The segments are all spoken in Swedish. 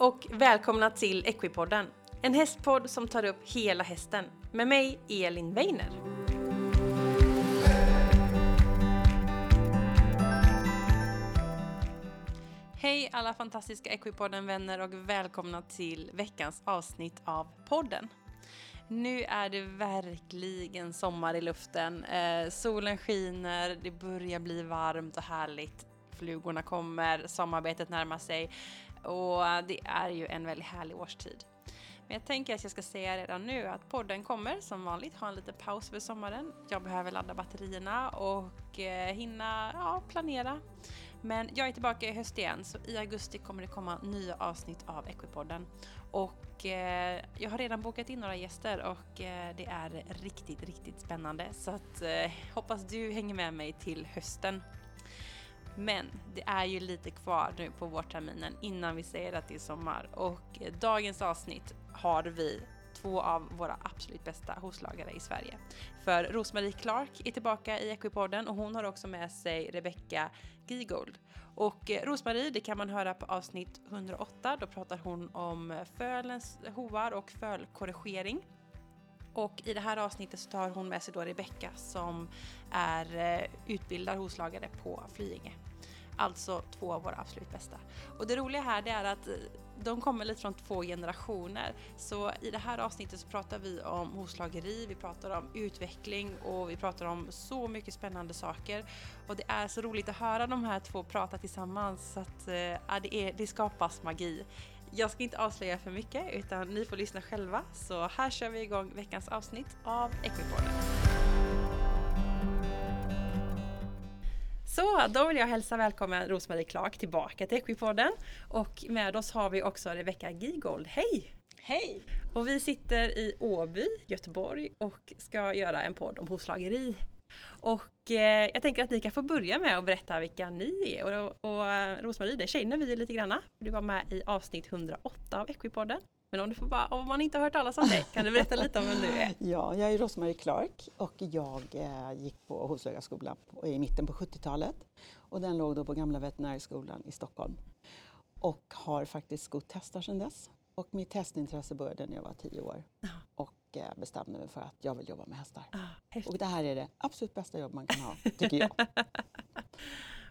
och välkomna till Equipodden. En hästpodd som tar upp hela hästen. Med mig, Elin Weiner. Hej alla fantastiska Equipodden-vänner och välkomna till veckans avsnitt av podden. Nu är det verkligen sommar i luften. Eh, solen skiner, det börjar bli varmt och härligt. Flugorna kommer, sommarbetet närmar sig och det är ju en väldigt härlig årstid. Men jag tänker att jag ska säga redan nu att podden kommer som vanligt ha en liten paus för sommaren. Jag behöver ladda batterierna och eh, hinna ja, planera. Men jag är tillbaka i höst igen så i augusti kommer det komma nya avsnitt av Equipodden. Och eh, jag har redan bokat in några gäster och eh, det är riktigt, riktigt spännande. Så att eh, hoppas du hänger med mig till hösten. Men det är ju lite kvar nu på vårterminen innan vi säger att det är sommar och dagens avsnitt har vi två av våra absolut bästa hovslagare i Sverige. För Rosmarie Clark är tillbaka i Equipodden och hon har också med sig Rebecca Gigold. Och Rosmarie, det kan man höra på avsnitt 108. Då pratar hon om fölens hovar och fölkorrigering. Och i det här avsnittet så tar hon med sig då Rebecka som är eh, utbildad hovslagare på Flyinge. Alltså två av våra absolut bästa. Och det roliga här det är att eh, de kommer lite från två generationer. Så i det här avsnittet så pratar vi om hovslageri, vi pratar om utveckling och vi pratar om så mycket spännande saker. Och det är så roligt att höra de här två prata tillsammans så att äh, det, är, det skapas magi. Jag ska inte avslöja för mycket utan ni får lyssna själva. Så här kör vi igång veckans avsnitt av Equipodden. Så då vill jag hälsa välkommen Rosmarie Clark tillbaka till Equipodden. Och med oss har vi också Rebecca Gigold. Hej! Hej! Och vi sitter i Åby, Göteborg och ska göra en podd om hovslageri. Och eh, jag tänker att ni kan få börja med att berätta vilka ni är. Och, och eh, Rosmarie, det känner vi lite granna. Du var med i avsnitt 108 av Equipodden. Men om, du får bara, om man inte har hört talas om dig, kan du berätta lite om vem du är? Ja, jag är Rosmarie Clark och jag eh, gick på Hovslögarskolan i mitten på 70-talet. Och den låg då på Gamla Veterinärskolan i Stockholm. Och har faktiskt skott hästar sedan dess. Och mitt hästintresse började när jag var tio år. Ja. Och eh, bestämde mig för att jag vill jobba med hästar. Ah, och det här är det absolut bästa jobb man kan ha, tycker jag.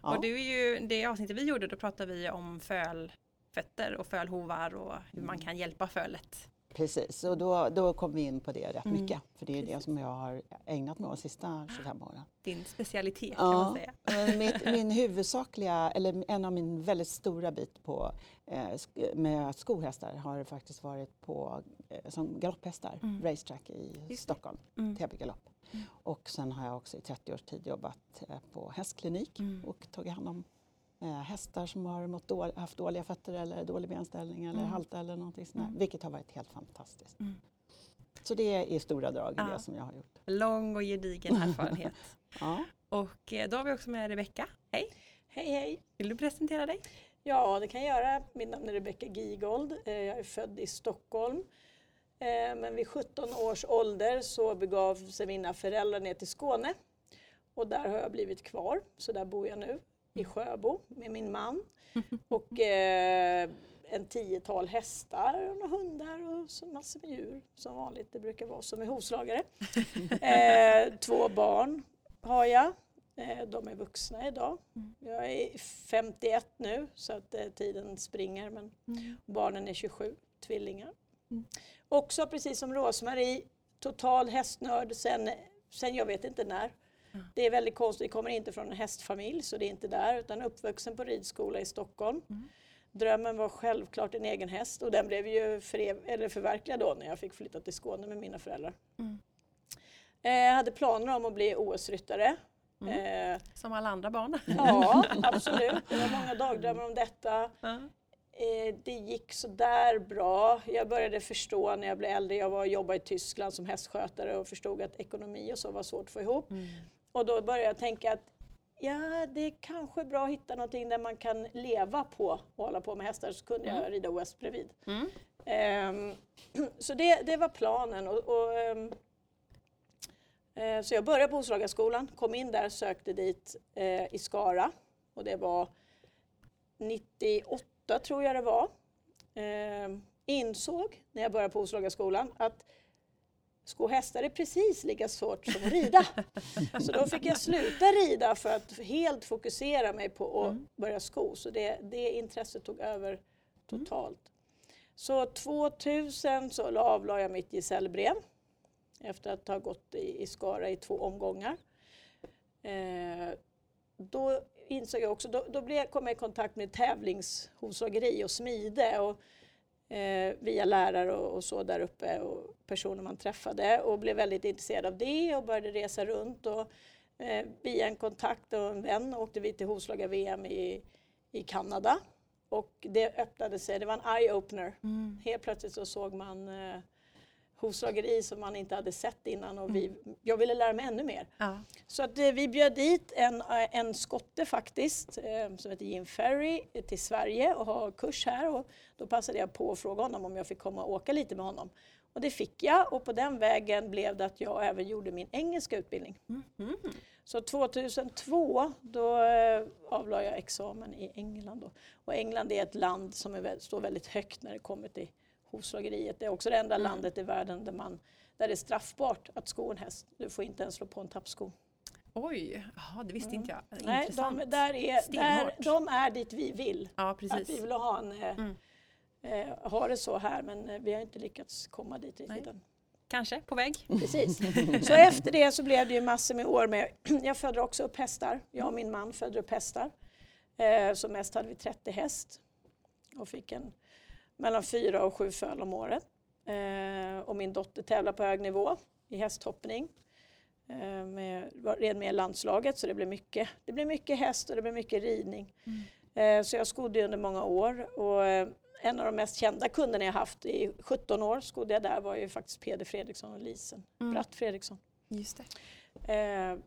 Ja. Och du är ju, det avsnittet vi gjorde, då pratade vi om föl fötter och fölhovar och hur man mm. kan hjälpa fölet. Precis, och då, då kom vi in på det rätt mm. mycket. För det är Precis. det som jag har ägnat mig åt de sista 25 åren. Din specialitet kan ja, man säga. Mitt, min huvudsakliga, eller en av min väldigt stora bit på, med skohästar har faktiskt varit på, eh, som galopphästar, mm. racetrack i Just Stockholm, mm. Täby galopp. Mm. Och sen har jag också i 30 års tid jobbat eh, på hästklinik mm. och tagit hand om eh, hästar som har mått då, haft dåliga fötter eller dålig benställning eller mm. halta eller någonting sånt mm. vilket har varit helt fantastiskt. Mm. Så det är i stora drag ja. det som jag har gjort. Lång och gedigen erfarenhet. ja. Och eh, då har vi också med Rebecka. Hej! Hej hej! Vill du presentera dig? Ja, det kan jag göra. Mitt namn är Rebecka Gigold. Eh, jag är född i Stockholm. Eh, men vid 17 års ålder så begav sig mina föräldrar ner till Skåne. Och där har jag blivit kvar, så där bor jag nu i Sjöbo med min man. Och eh, en tiotal hästar och några hundar och så massor med djur som vanligt. Det brukar vara som är hovslagare. Eh, två barn har jag. Eh, de är vuxna idag. Mm. Jag är 51 nu så att eh, tiden springer men mm. barnen är 27, tvillingar. Mm. Också precis som Rosmarie, total hästnörd sen, sen jag vet inte när. Det är väldigt konstigt, jag kommer inte från en hästfamilj så det är inte där utan uppvuxen på ridskola i Stockholm. Mm. Drömmen var självklart en egen häst och den blev ju för, eller förverkligad då när jag fick flytta till Skåne med mina föräldrar. Mm. Eh, jag hade planer om att bli OS-ryttare. Mm. Eh, Som alla andra barn. Ja, absolut. Det var många dagdrömmar om detta. Mm. Eh, det gick sådär bra. Jag började förstå när jag blev äldre, jag var, jobbade i Tyskland som hästskötare och förstod att ekonomi och så var svårt att få ihop. Mm. Och då började jag tänka att ja, det är kanske bra att hitta någonting där man kan leva på och hålla på med hästar. Så kunde mm. jag rida West bredvid. Mm. Um, så det, det var planen. Och, och um, uh, så jag började på Hovslagarskolan, kom in där, sökte dit uh, i Skara. Och det var 98 tror jag det var. eh, insåg när jag började på Hovslagaskolan att sko hästar är precis lika svårt som att rida. Så då fick jag sluta rida för att helt fokusera mig på att mm. börja sko. Så det, det intresset tog över totalt. Så 2000 så avlade jag mitt gesällbrev efter att ha gått i, i Skara i två omgångar. Eh, då insåg jag också, då, då blev, kom jag i kontakt med tävlingshovslageri och smide och, eh, via lärare och, och, så där uppe och personer man träffade och blev väldigt intresserad av det och började resa runt och eh, via en kontakt och en vän åkte vi till hovslagar-VM i, i Kanada och det öppnade sig, det var en eye-opener. Mm. Helt plötsligt så såg man eh, hovslageri som man inte hade sett innan och vi, mm. jag ville lära mig ännu mer. Ja. Så att, eh, vi bjöd dit en, eh, en skotte faktiskt eh, som heter Jim Ferry till Sverige och har kurs här och då passade jag på att fråga honom om jag fick komma och åka lite med honom. Och det fick jag och på den vägen blev det att jag även gjorde min engelska utbildning. Mm. Så 2002 då avlade jag examen i England. Då. Och England är ett land som är, står väldigt högt när det kommer till hovslageriet. Det är också det enda mm. landet i världen där, man, där det är straffbart att sko en häst. Du får inte ens slå på en tappsko. Oj, Aha, det visste mm. inte jag. Nej, de, där är, där, de är dit vi vill. Ja, precis. Att vi vill ha, en, eh, mm. eh, ha det så här men eh, vi har inte lyckats komma dit riktigt än. Kanske på väg. Precis. Så efter det så blev det ju massor med år med, jag födde också upp hästar. Jag och min man födde upp hästar. Eh, som mest hade vi 30 häst och fick en mellan fyra och sju föl om året. Eh, och min dotter tävlar på hög nivå i hästhoppning. Eh, med, red med landslaget så det blev, mycket, det blev mycket häst och det blev mycket ridning. Mm. Eh, så jag skodde under många år och en av de mest kända kunderna jag haft i 17 år skodde jag där var ju faktiskt Peder Fredriksson och Lisen mm. Bratt Fredriksson. Just det.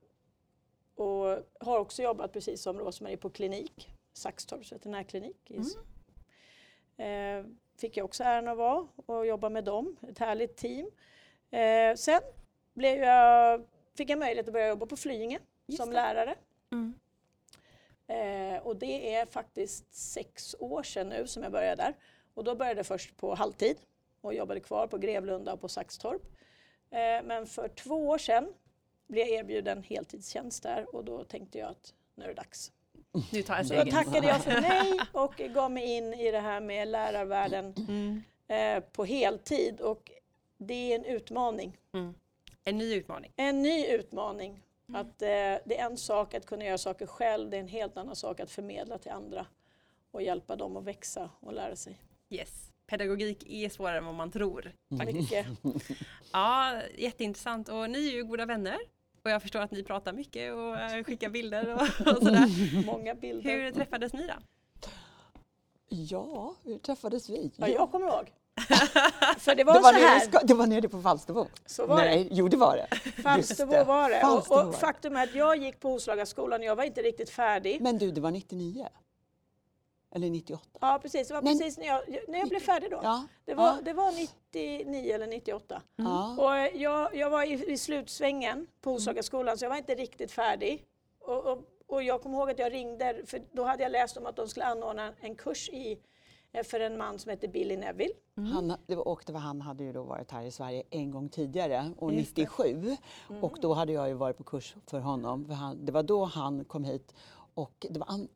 Och har också jobbat precis som Rosmarie på klinik, Saxtorps veterinärklinik. Mm. Fick jag också äran att vara och jobba med dem, ett härligt team. Eh, sen blev jag, fick jag möjlighet att börja jobba på Flyinge som det. lärare. Mm. Eh, och det är faktiskt sex år sedan nu som jag började där. Och då började jag först på halvtid och jobbade kvar på Grevlunda och på Saxtorp. Eh, men för två år sedan blev jag erbjuden heltidstjänst där och då tänkte jag att nu är det dags. Nu tar jag Då tackade jag för nej och gav mig in i det här med lärarvärlden mm. eh, på heltid och det är en utmaning. Mm. En ny utmaning? En ny utmaning. Mm. Att, eh, det är en sak att kunna göra saker själv, det är en helt annan sak att förmedla till andra och hjälpa dem att växa och lära sig. Yes. Pedagogik är svårare än vad man tror. Mycket. ja, jätteintressant. Och ni är ju goda vänner. Och jag förstår att ni pratar mycket och eh, skickar bilder och, och sådär. Många bilder. Hur träffades ni då? Ja, hur träffades vi? Ja, jag kommer ihåg. För det var, det var så här. Nere, det var nere på Falsterbo. Så var Nej, det. jo det var det. Falsterbo var det. Falsterbo och, och faktum är att jag gick på Hovslagaskolan och jag var inte riktigt färdig. Men du, det var 99? Eller 98? Ja precis, det var Men, precis när jag, när jag blev färdig då. Ja, det, var, ja. det var 99 eller 98. Mm. Och jag, jag var i, i slutsvängen på Hovslagaskolan så jag var inte riktigt färdig. Och, och, och, jag kommer ihåg att jag ringde, för då hade jag läst om att de skulle anordna en kurs i eh, för en man som heter Billy Neville. Mm. Han, det var, och det var, han hade ju då varit här i Sverige en gång tidigare, år 97. Mm. Och då hade jag ju varit på kurs för honom. För han, det var då han kom hit och det var an,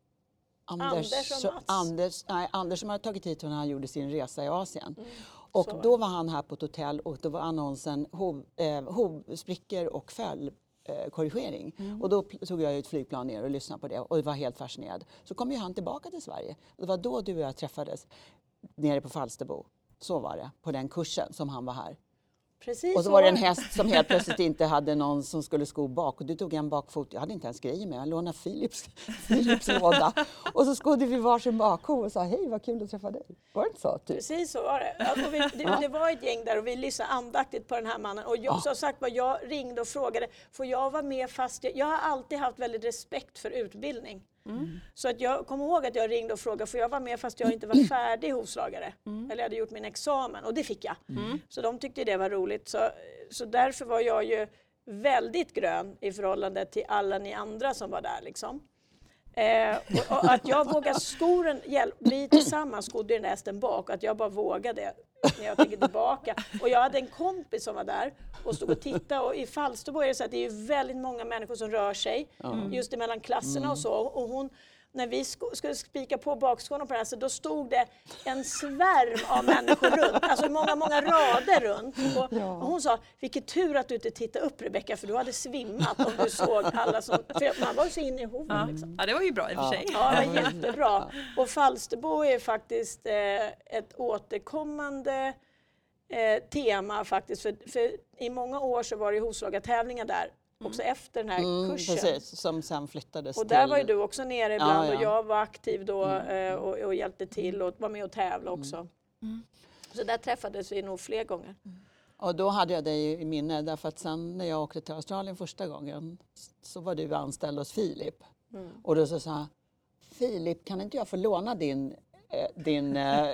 Anders, Anders och Mats. Anders, nej, Anders som hade tagit hit när han gjorde sin resa i Asien. Mm. Och så. då var han här på ett hotell och då var annonsen hov, eh, hovsprickor och fällkorrigering. Eh, mm. Och då tog jag ett flygplan ner och lyssnade på det och var helt fascinerad. Så kom ju han tillbaka till Sverige. Och det var då du och jag träffades nere på Falsterbo. Så var det, på den kursen som han var här. Precis och så var det en häst som helt plötsligt inte hade någon som skulle sko bak och du tog en bakfot. Jag hade inte ens grejer med, jag lånade Philips, Philips låda. Och så skodde vi varsin bakho och sa hej vad kul att träffa dig. Var det inte så? Typ? Precis så var det. Alltså, vi, det, det, var ett gäng där och vi lyssnade andaktigt på den här mannen. Och jag, ja. som sagt var, jag ringde och frågade, får jag vara med fast jag, jag har alltid haft väldigt respekt för utbildning. Mm. Så att jag kommer ihåg att jag ringde och frågade, får jag vara med fast jag inte var färdig hovslagare? Mm. Eller jag hade gjort min examen och det fick jag. Mm. Så de tyckte det var roligt. Så, så därför var jag ju väldigt grön i förhållande till alla ni andra som var där. Liksom. Eh, och, och att jag vågar sko den, hjälp, vi tillsammans skodde den hästen bak och att jag bara vågade när jag tänker tillbaka. Och jag hade en kompis som var där och stod och tittade och i Falsterbo är det så att det är väldigt många människor som rör sig just emellan klasserna och så. Och hon, när vi sk- skulle spika på bakskålen på den här, så då stod det en svärm av människor runt, alltså många, många rader runt. Och, och hon sa, vilket tur att du inte tittade upp Rebecka, för du hade svimmat om du såg alla som... För man var ju så inne i hoven Ja. liksom. ja, det var ju bra i och för sig. Ja, det var jättebra. Och Falsterbo är faktiskt eh, ett återkommande eh, tema faktiskt. För, för i många år så var det hovslagartävlingar där, också efter den här Mm, kursen. precis, som sen flyttades Och där till... var ju du också nere ibland Ja, ja. och jag var aktiv då eh, och, och hjälpte till och var med och tävlade också. Så där träffades vi nog fler gånger. Och då hade jag dig i minne därför att sen när jag åkte till Australien första gången så var du anställd hos Filip. Mm. Och då så sa Filip kan inte jag få låna din, din, eh,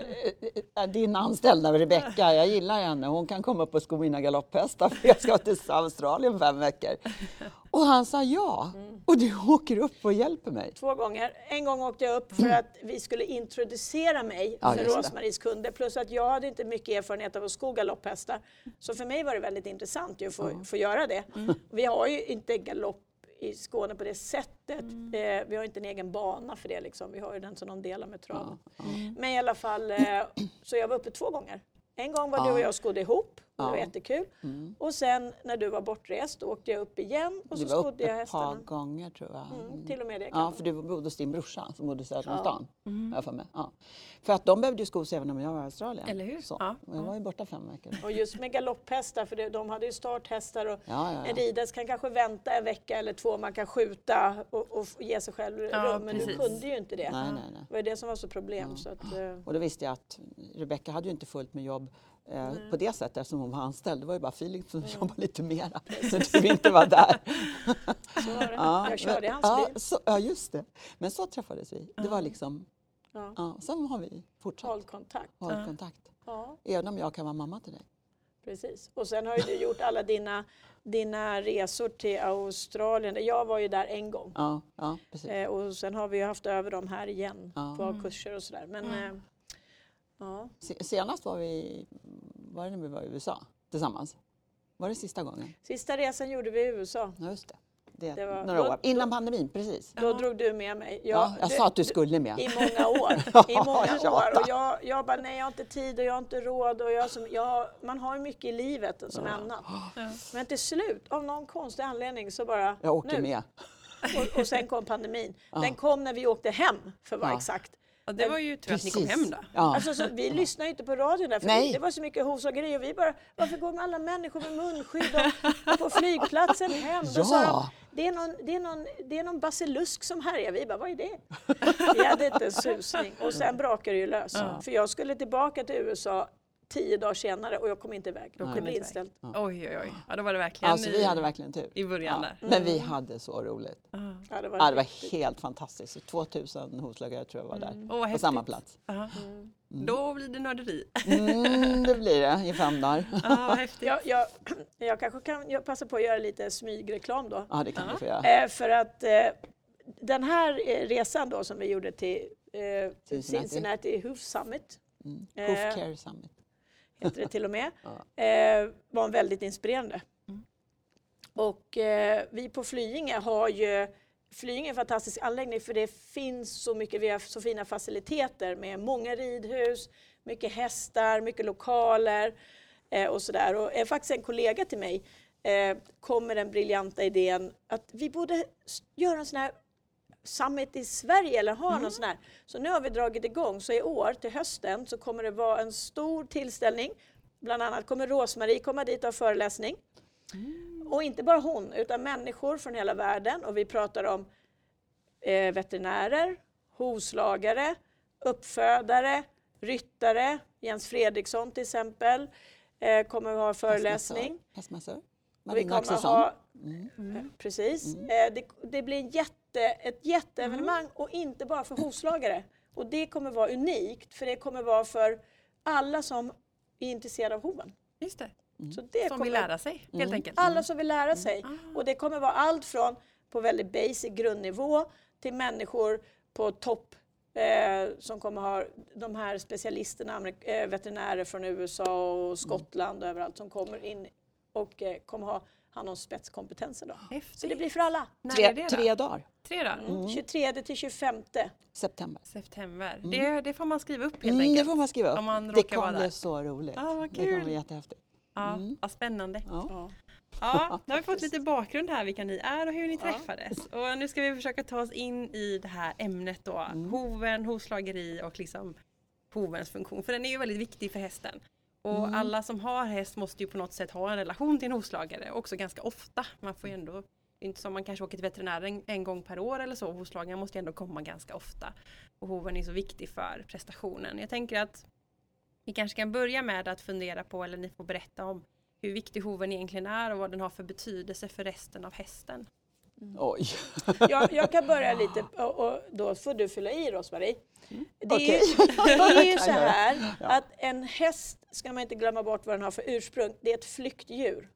eh, din anställda Rebecka, jag gillar henne, hon kan komma upp och sko mina galopphästar för jag ska till Australien fem veckor. Och han sa ja, Mm. och du åker upp och hjälper mig. Två gånger. En gång åkte jag upp för att vi skulle introducera mig Mm. Ja, för. Rosmaries kunder. Plus att jag hade inte mycket erfarenhet av att sko galopphästar. Så för mig var det väldigt intressant att få, få göra det. Mm. Vi har ju inte galopp i Skåne på det sättet. Mm. Eh, vi har inte en egen bana för det. Liksom. Vi har ju den som de delar med traven. Ja, Men i alla fall, eh, så jag var uppe två gånger. En gång var du och Ja. jag skodde ihop det var jättekul. Mm. Och sen när du var bortrest då åkte jag upp igen och Du så var skodde uppe jag ett par hästarna. gånger tror jag. Mm, till och med det Ja, för du bodde hos din brorsa som bodde söder om Ja. stan. har jag för, mig. Ja. för att de behövde ju skos även om jag var i Australien. Eller hur? Så. Ja. Och Jag var ju borta fem veckor. Och just med galopphästar, för det, de hade ju starthästar och Ja, ja, en ridhäst kan kanske vänta en vecka eller två, man kan skjuta och, och ge sig själv Ja, rum. Men du precis. kunde ju inte det. Nej, nej, nej. Det var det som var så problem. Så att, eh, Och då visste jag att Rebecka hade ju inte fullt med jobb eh, på det sättet eftersom hon var anställd. Det var ju bara Filip som jobbade lite mera så du inte var där. så var det. Ja, jag körde i hans ja, bil. så, ja, just det. Men så träffades vi. Det var liksom, Ja. ja, sen har vi fortsatt Håll kontakt. hållit kontakt. Ja, Även om jag kan vara mamma till dig. precis. Och sen har ju du gjort alla dina, dina resor till Australien. Jag var ju där en gång. Ja, ja precis. Eh, och sen har vi ju haft över dem här igen Ja. på kurser och sådär. Men eh, ja, Se- Senast var vi, var det när vi var i USA tillsammans? Var det sista gången? sista resan gjorde vi i USA. Ja, just det. det, Det var- några då- år. Innan pandemin, precis. Då drog du med mig. Ja, jag du- sa att du skulle med. I många år. I många Ja, år. Och jag, jag bara, nej jag har inte tid och jag har inte råd. Och jag, som, jag, man har ju mycket i livet som annat. Men till slut, av någon konstig anledning så bara, Jag åker nu. med. Och, och sen kom pandemin. Den kom när vi åkte hem, för att vara Ja. exakt. Ja, det var ju tur att ni kom Precis. hem då. Ja. Alltså, så, vi lyssnade ju inte på radion där, för Nej. det var så mycket hovslageri och vi bara, varför går alla människor med munskydd och, och på flygplatsen hem? Då sa Ja. de, det är, någon, det, är någon, det är någon basilusk som härjar. Vi bara, vad är det? Vi hade inte en susning. Och sen brakade det ju lös. För jag skulle tillbaka till USA tio dagar senare och jag kom inte iväg. Det blev inställt. Oj, oj, oj. Ja, då var det verkligen Alltså vi hade verkligen tur. i början där. Men vi hade så roligt. Ja, det var Ja, det var helt fantastiskt. 2000 hovslagare tror jag var där. Åh, vad på samma plats. Ja. Då blir det nörderi. Mm, det blir det i fem dagar. Ja, vad häftigt. jag, jag, jag kanske kan jag passa på att göra lite smygreklam då. Ja, det kan du få göra. Eh, för att eh, den här eh, resan då som vi gjorde till eh, Cincinnati. Cincinnati Hoof Summit, Mm. eh, Hoof Care Summit. Heter det till och med, eh, var väldigt inspirerande. Och eh, vi på Flyinge har ju Flyinge är en fantastisk anläggning för det finns så mycket, vi har så fina faciliteter med många ridhus, mycket hästar, mycket lokaler eh, och sådär. Och eh, faktiskt en kollega till mig eh, kom med den briljanta idén att vi borde göra en sån här summit i Sverige eller ha någon sån här. Så nu har vi dragit igång. Så i år till hösten så kommer det vara en stor tillställning. Bland annat kommer Rosmarie komma dit och ha föreläsning. Och inte bara hon, utan människor från hela världen. Och vi pratar om eh, veterinärer, hovslagare, uppfödare, ryttare. Jens Fredriksson till exempel eh, kommer att ha föreläsning. Hästmassör. Marina Axelsson. ha, Mm. eh, precis. Eh, det, det blir en jätte, ett jätteevenemang och inte bara för hovslagare. Och det kommer vara unikt för det kommer vara för alla som är intresserade av hoven. Just det. Så det Som kommer, vill lära sig helt enkelt. Alla som vill lära sig. Och det kommer vara allt från på väldigt basic grundnivå till människor på topp eh, som kommer ha de här specialisterna, amerik- eh, veterinärer från USA och Skottland och överallt som kommer in och eh, kommer ha hand om spetskompetenser. Då. Så det blir för alla. När Tre, är det då? tre dagar, Tre dagar? Mm. 23 till 25 september. September. Det, det får man skriva upp helt Mm, enkelt. det får man skriva upp. Om man det vara kommer där. bli så roligt. Ja, vad Det kommer kul. bli jättehäftigt. Ja, Mm. vad spännande. Ja. Ja. Ja, nu har vi fått lite bakgrund här vilka ni är och hur ni träffades. Och nu ska vi försöka ta oss in i det här ämnet då. Mm. Hoven, hovslageri och liksom hovens funktion. För den är ju väldigt viktig för hästen. Och Mm. alla som har häst måste ju på något sätt ha en relation till en hovslagare. Också ganska ofta. Man får ju ändå, det är inte som man kanske åker till veterinären en gång per år eller så. Hovslagaren måste ju ändå komma ganska ofta. Och hoven är så viktig för prestationen. Jag tänker att vi kanske kan börja med att fundera på, eller ni får berätta om hur viktig hoven egentligen är och vad den har för betydelse för resten av hästen. Oj. Jag, jag kan börja lite och, och då får du fylla i Rosmarie. Det är, Okej. ju, det är ju så här att en häst ska man inte glömma bort vad den har för ursprung. Det är ett flyktdjur.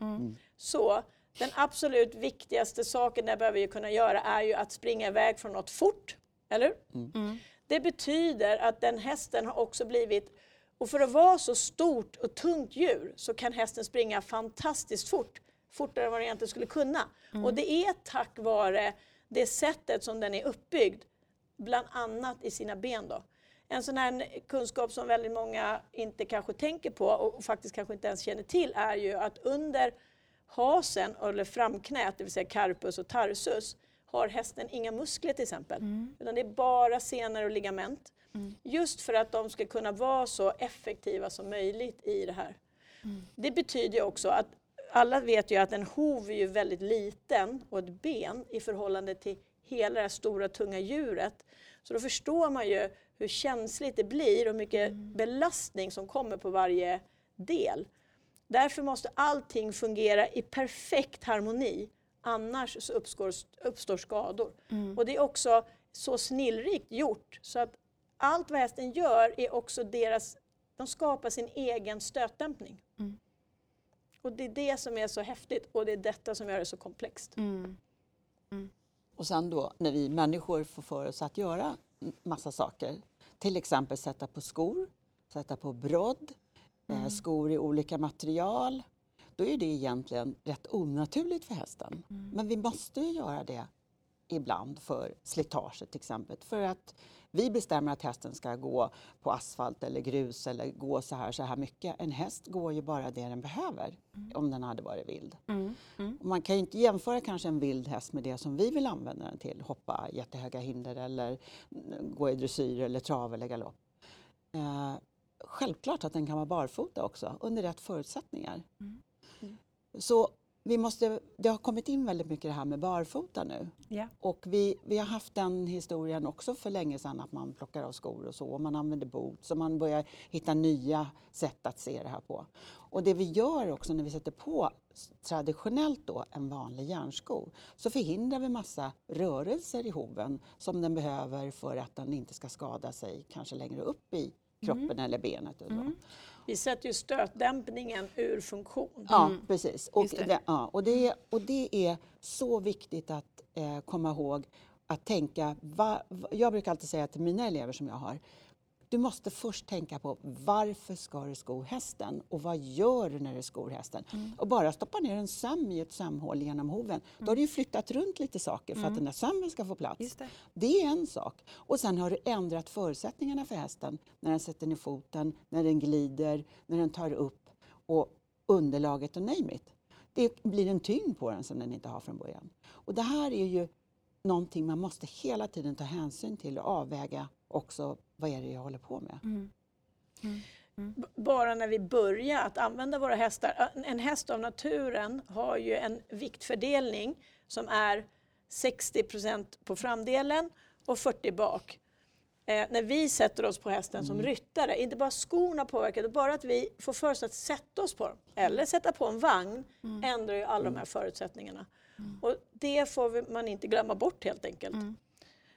Så den absolut viktigaste saken den behöver ju kunna göra är ju att springa iväg från något fort. Eller hur? Mm. Det betyder att den hästen har också blivit, och för att vara så stort och tungt djur så kan hästen springa fantastiskt fort. Fortare än vad den egentligen skulle kunna. Och det är tack vare det sättet som den är uppbyggd, bland annat i sina ben. Då. En sån här kunskap som väldigt många inte kanske tänker på och faktiskt kanske inte ens känner till är ju att under hasen, eller framknät, det vill säga carpus och tarsus, har hästen inga muskler till exempel. Utan det är bara senor och ligament. Just för att de ska kunna vara så effektiva som möjligt i det här. Det betyder ju också att alla vet ju att en hov är ju väldigt liten och ett ben i förhållande till hela det här stora tunga djuret. Så då förstår man ju hur känsligt det blir och mycket belastning som kommer på varje del. Därför måste allting fungera i perfekt harmoni. Annars så uppstår, uppstår skador. Och det är också så snillrikt gjort så att allt vad hästen gör är också deras, de skapar sin egen stötdämpning. Mm. Och det är det som är så häftigt och det är detta som gör det så komplext. Mm. Och sen då när vi människor får för oss att göra massa saker, till exempel sätta på skor, sätta på brodd, eh, skor i olika material, då är det egentligen rätt onaturligt för hästen. Men vi måste ju göra det ibland för slitaget till exempel. För att vi bestämmer att hästen ska gå på asfalt eller grus eller gå så här, så här mycket. En häst går ju bara det den behöver om den hade varit vild. Mm. Mm. Man kan ju inte jämföra kanske en vild häst med det som vi vill använda den till. Hoppa jättehöga hinder eller mm, gå i dressyr eller trav eller galopp. Eh, självklart att den kan vara barfota också under rätt förutsättningar. Mm. Mm. Så vi måste, det har kommit in väldigt mycket det här med barfota nu. Ja. Och vi, vi har haft den historien också för länge sedan att man plockar av skor och så och man använder boots och man börjar hitta nya sätt att se det här på. Och det vi gör också när vi sätter på traditionellt då en vanlig järnsko så förhindrar vi massa rörelser i hoven som den behöver för att den inte ska skada sig kanske längre upp i kroppen eller benet. Och så. Vi sätter ju stötdämpningen ur funktion. Ja, Mm. precis. Och Just det. det. ja, och, det, och det är så viktigt att eh, komma ihåg att tänka, va, va, jag brukar alltid säga till mina elever som jag har, du måste först tänka på varför ska du sko hästen och vad gör du när du skor hästen? Mm. Och bara stoppa ner en söm i ett sömhål genom hoven, då har du ju flyttat runt lite saker för att den där sömmen ska få plats. Mm. Det. Det är en sak. Och sen har du ändrat förutsättningarna för hästen när den sätter ner foten, när den glider, när den tar upp och underlaget och name it. Det blir en tyngd på den som den inte har från början. Och det här är ju någonting man måste hela tiden ta hänsyn till och avväga också vad är det jag håller på med. Mm. B- Bara när vi börjar att använda våra hästar. En häst av naturen har ju en viktfördelning som är 60% på framdelen och 40 bak. Eh, när vi sätter oss på hästen som ryttare, inte bara skorna påverkar, utan bara att vi får för oss att sätta oss på dem, eller sätta på en vagn, ändrar ju alla de här förutsättningarna. Och det får vi, man inte glömma bort helt enkelt.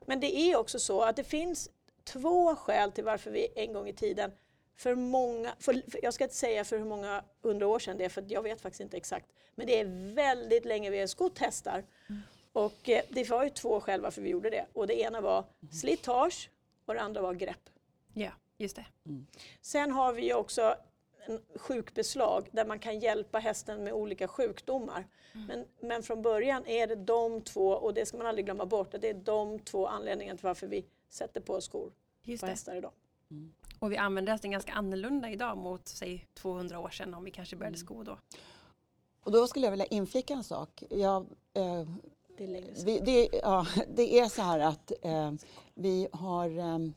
Men det är också så att det finns två skäl till varför vi en gång i tiden för många, för, för, jag ska inte säga för hur många hundra år sedan det är, för jag vet faktiskt inte exakt. Men det är väldigt länge vi har skott hästar. Och eh, det var ju två skäl varför vi gjorde det. Och det ena var slitage och det andra var grepp. Ja, just det. Sen har vi ju också en sjukbeslag där man kan hjälpa hästen med olika sjukdomar. Men, men från början är det de två, och det ska man aldrig glömma bort, att det är de två anledningarna till varför vi sätter på skor Just på det. hästar idag. Och vi använder hästen ganska annorlunda idag mot säg 200 år sedan om vi kanske började sko då. Och då skulle jag vilja inflika en sak. Jag, eh, Det är vi, det, ja, det är så här att eh, vi har ehm,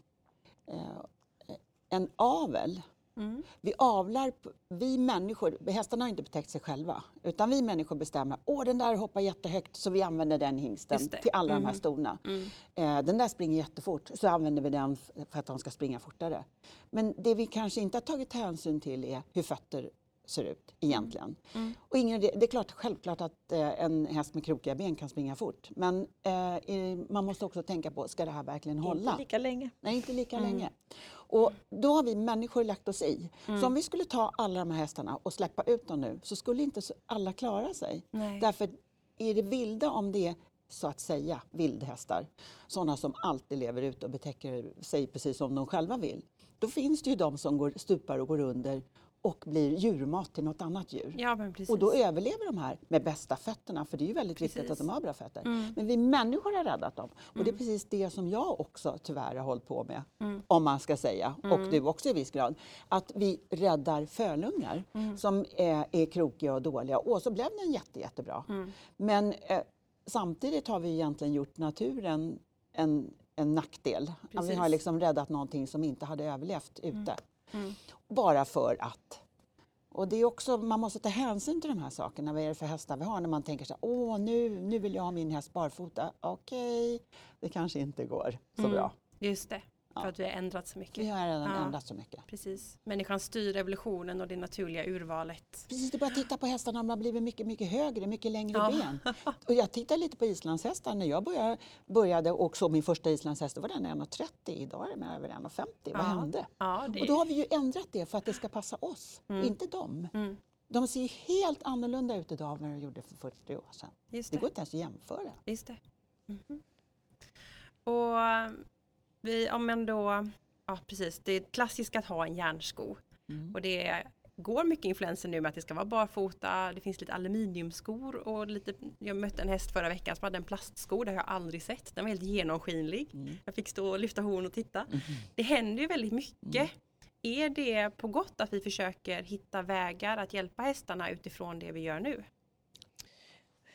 eh, en avel. Mm. Vi avlar, vi människor, hästarna har inte betäckt sig själva, utan vi människor bestämmer, åh den där hoppar jättehögt så vi använder den hingsten till alla de här Mhm. stona. Mm. Eh, den där springer jättefort, så använder vi den för att de ska springa fortare. Men det vi kanske inte har tagit hänsyn till är hur fötter ser ut egentligen. Mm. Och ingen, det är klart, självklart att eh, en häst med krokiga ben kan springa fort. Men eh, man måste också tänka på, ska det här verkligen hålla? Inte lika länge. Nej, inte lika Mm. länge. Och då har vi människor lagt oss i. Så om vi skulle ta alla de här hästarna och släppa ut dem nu så skulle inte alla klara sig. Nej. Därför är det vilda om det är så att säga vildhästar, sådana som alltid lever ute och betäcker sig precis som de själva vill. Då finns det ju de som går, stupar och går under och blir djurmat till något annat djur. Ja, precis. Och då överlever de här med bästa fötterna, för det är ju väldigt viktigt Precis. att de har bra fötter. Mm. Men vi människor har räddat dem. Och det är precis det som jag också tyvärr har hållit på med, Mm. om man ska säga, och du också i viss grad. Att vi räddar fölungar Mm. som är, är krokiga och dåliga. Och så blev den jätte, jättebra. Mm. Men eh, samtidigt har vi egentligen gjort naturen en, en nackdel. Att Vi Precis. har liksom räddat någonting som inte hade överlevt ute. Mm. Bara för att. Och det är också, man måste ta hänsyn till de här sakerna. Vad är det för hästar vi har? När man tänker så här, åh nu, nu vill jag ha min häst barfota. Okej, det kanske inte går så Mm. bra. Just det, för Ja. att vi har ändrat så mycket. Vi har redan Ja. ändrat så mycket. Precis. Människan styr evolutionen och det naturliga urvalet. Precis, är bara titta på hästarna, de har blivit mycket, mycket högre, mycket längre Ja. ben. Och jag tittar lite på islandshästar. När jag började, började och såg min första islandshäst, då var den 1,30. Idag är den över 1,50. Vad hände? Ja, det Och då har vi ju ändrat det för att det ska passa oss, Mm. inte dem. Mm. De ser helt annorlunda ut idag än de gjorde för 40 år sedan. Just Det det. går inte ens att jämföra. Just det. Mhm. Och eh, vi, om man då, ja precis, det är klassiskt att ha en järnsko. Mm. Och det går mycket influenser nu med att det ska vara barfota, det finns lite aluminiumskor och lite, jag mötte en häst förra veckan som hade en plastsko, det har jag aldrig sett. Den var helt genomskinlig. Mm. Jag fick stå och lyfta horn och titta. Mhm. Det händer ju väldigt mycket. Är det på gott att vi försöker hitta vägar att hjälpa hästarna utifrån det vi gör nu?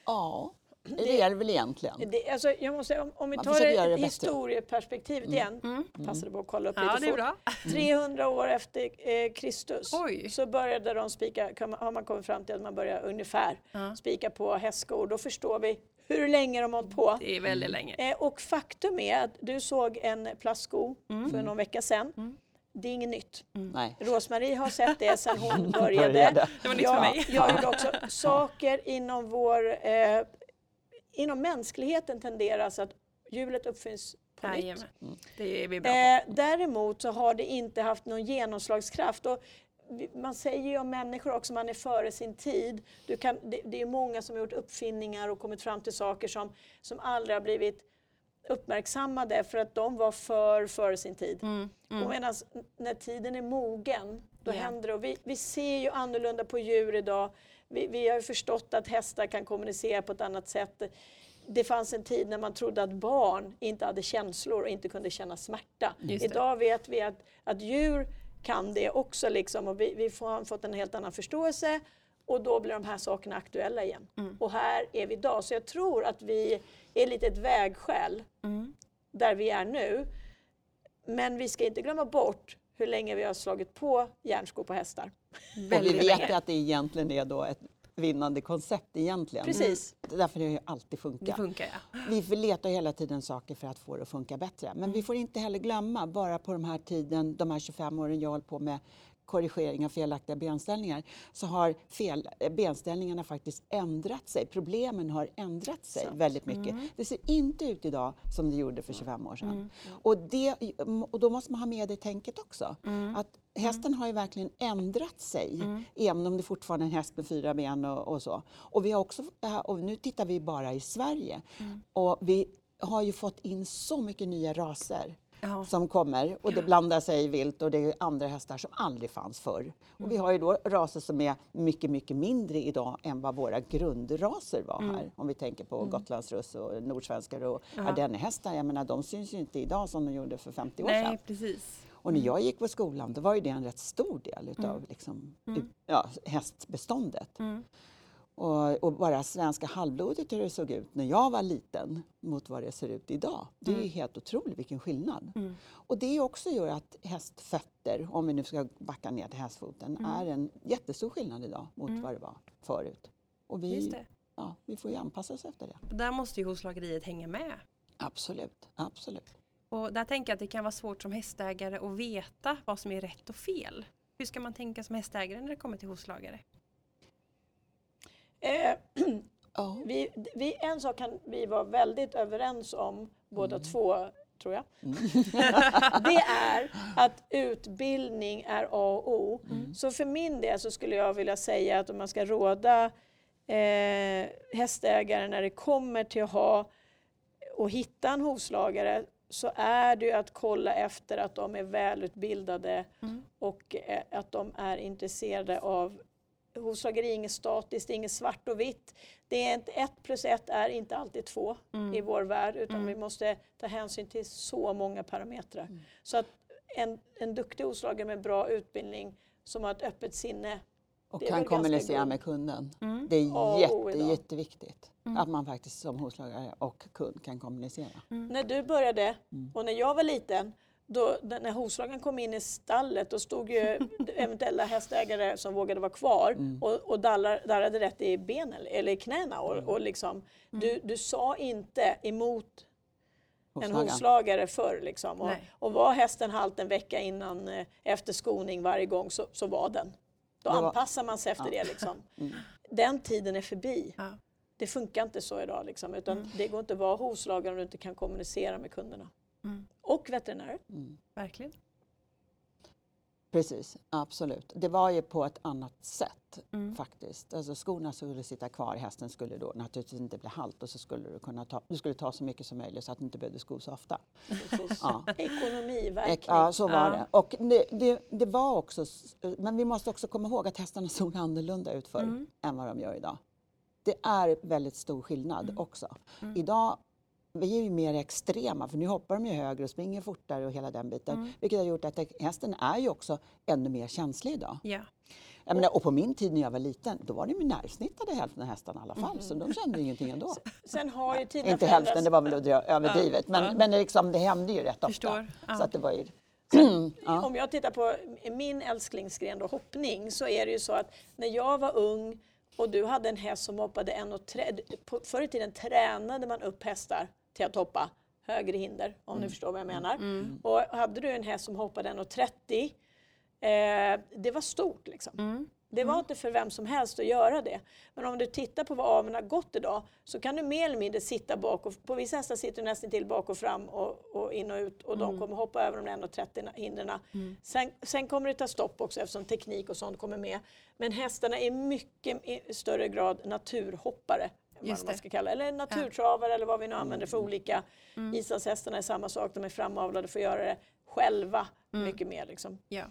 Ja, det är det väl egentligen. Det, alltså, jag måste, om, om vi Man tar det, det historieperspektivet igen, Mm. passade på att kolla upp Ja, lite det är fort. bra. 300 år efter eh, Kristus Oj. så började de spika, kan man, har man kommit fram till att man börjar ungefär Ja. spika på hästskor. Då förstår vi hur länge de har hållit på. Det är väldigt länge. Eh, och faktum är att du såg en plastsko Mm. för någon vecka sedan. Mm. Det är inget nytt. Nej. Rosmarie har sett det sedan hon började. Började. Det var nytt jag, för mig. jag gjorde också saker inom vår... Eh, inom mänskligheten tenderas att hjulet uppfinns på nytt. Jajamän. Det är vi bra på. Eh, däremot så har det inte haft någon genomslagskraft. Och man säger ju om människor också, man är före sin tid. Du kan, det, det är många som har gjort uppfinningar och kommit fram till saker som, som aldrig har blivit uppmärksammade för att de var för före sin tid. Mm. Och Mm. medan när tiden är mogen, då Ja. händer det. Och vi, vi ser ju annorlunda på djur idag. Vi, vi har förstått att hästar kan kommunicera på ett annat sätt. Det fanns en tid när man trodde att barn inte hade känslor och inte kunde känna smärta. Idag vet vi att, att djur kan det också. Liksom, och vi, vi har fått en helt annan förståelse och då blir de här sakerna aktuella igen. Mm. Och här är vi idag. Så jag tror att vi är lite ett vägskäl Mm. där vi är nu. Men vi ska inte glömma bort hur länge vi har slagit på järnskor på hästar. Och vi vet länge. att det egentligen är då ett vinnande koncept egentligen. Precis. Därför har det alltid Det funkat. funkar ja. Vi får leta hela tiden saker för att få det att funka bättre. Men vi får inte heller glömma, bara på de här tiden, de här 25 åren jag hållit på med korrigering av felaktiga benställningar, så har fel, eh, benställningarna faktiskt ändrat sig. Problemen har ändrat sig Sant. väldigt mycket. Det ser inte ut idag som det gjorde för 25 år sedan. Mm. Och, det, och då måste man ha med det tänket också. Mm. Att hästen har ju verkligen ändrat sig, Mm. även om det fortfarande är en häst med fyra ben och, och så. Och, vi har också, äh, och nu tittar vi bara i Sverige. Mm. Och vi har ju fått in så mycket nya raser Ja. som kommer och det blandar sig vilt och det är andra hästar som aldrig fanns förr. Och vi har ju då raser som är mycket, mycket mindre idag än vad våra grundraser var här. Om vi tänker på gotlandsruss och nordsvenskar och ardennehästar. Jag menar, de syns ju inte idag som de gjorde för 50 år sedan. Nej, precis. Och när jag gick på skolan då var ju det en rätt stor del utav liksom, ut- ja, hästbeståndet. Mm. Och, och bara svenska halvblodet hur det såg ut när jag var liten mot vad det ser ut idag. Det är ju helt otroligt vilken skillnad. Mm. Och det också gör att hästfötter, om vi nu ska backa ner till hästfoten, Mm. är en jättestor skillnad idag mot vad det var förut. Och vi, ja, vi får ju anpassa oss efter det. Där måste ju hovslageriet hänga med. Absolut, absolut. Och där tänker jag att det kan vara svårt som hästägare att veta vad som är rätt och fel. Hur ska man tänka som hästägare när det kommer till hovslagare? Eh, Ja. vi, vi, en sak kan vi vara väldigt överens om, båda Mm. två, tror jag. det är att utbildning är A och O. Mm. Så för min del så skulle jag vilja säga att om man ska råda eh, hästägare när det kommer till att ha och hitta en hovslagare så är det ju att kolla efter att de är välutbildade Mm. och eh, att de är intresserade av Hovslageri är inget statiskt, inget svart och vitt. Det är inte, ett plus ett är inte alltid två Mm. i vår värld utan vi måste ta hänsyn till så många parametrar. Så att en, en duktig hovslagare med bra utbildning som har ett öppet sinne Och kan kommunicera god. med kunden. Mm. Det är A och O jätte, idag. jätteviktigt att man faktiskt som hovslagare och kund kan kommunicera. När du började Mm. och när jag var liten, då, när hovslagaren kom in i stallet, då stod ju eventuella hästägare som vågade vara kvar Mm. och, och dallar, darrade rätt i benen eller i knäna. Och, Mm. och liksom, du, du sa inte emot en hovslagare förr. Liksom. Och, och var hästen halt en vecka innan eh, efter skoning varje gång så, så var den. Då var- anpassar man sig efter Ja. det. Liksom. Mm. Den tiden är förbi. Ja. Det funkar inte så idag. Liksom, utan Mm. Det går inte att vara hovslagare om du inte kan kommunicera med kunderna. Mm. Och veterinärer. Mm. Verkligen. Precis, absolut. Det var ju på ett annat sätt Mm. faktiskt. Alltså skorna skulle sitta kvar, hästen skulle då naturligtvis inte bli halt och så skulle du kunna ta, du skulle ta så mycket som möjligt så att du inte behövde sko så ofta. Ja. Ekonomi, Ek- verkligen. Ja, så var Ja. det. Och det, det, det var också, men vi måste också komma ihåg att hästarna såg annorlunda ut förr Mm. än vad de gör idag. Det är väldigt stor skillnad Mm. också. Idag vi är ju mer extrema för nu hoppar de ju högre och springer fortare och hela den biten. Mm. Vilket har gjort att det- hästen är ju också ännu mer känslig idag. Ja. Jag menar, och på min tid när jag var liten, då var de ju närsnittade hälften av hästarna i alla fall. Mm. Så de kände ju ingenting ändå. Sen har ju tiderna Inte hälften, det var väl överdrivet. Men, Ja. men det, liksom, det hände ju rätt ofta. Förstår. Ja. Så att det var ju... ja. Om jag tittar på min älsklingsgren då, hoppning, så är det ju så att när jag var ung och du hade en häst som hoppade en och tre, på, Förr i tiden tränade man upp hästar till att hoppa högre hinder, om Mm. ni förstår vad jag menar. Och hade du en häst som hoppade 1,30, eh, det var stort liksom. Mm. Det var inte för vem som helst att göra det. Men om du tittar på vad aveln har gått idag så kan du mer eller mindre sitta bak och på vissa hästar sitter du nästan till bak och fram och, och in och ut och de kommer hoppa över de där 1,30 hindren. Sen, sen kommer det ta stopp också eftersom teknik och sånt kommer med. Men hästarna är mycket i större grad naturhoppare. Än Vad Just man det. ska kalla. Eller naturtravare eller vad vi nu använder för olika. Islandshästarna är samma sak, de är framavlade för att göra det själva mycket mer. Liksom. Ja.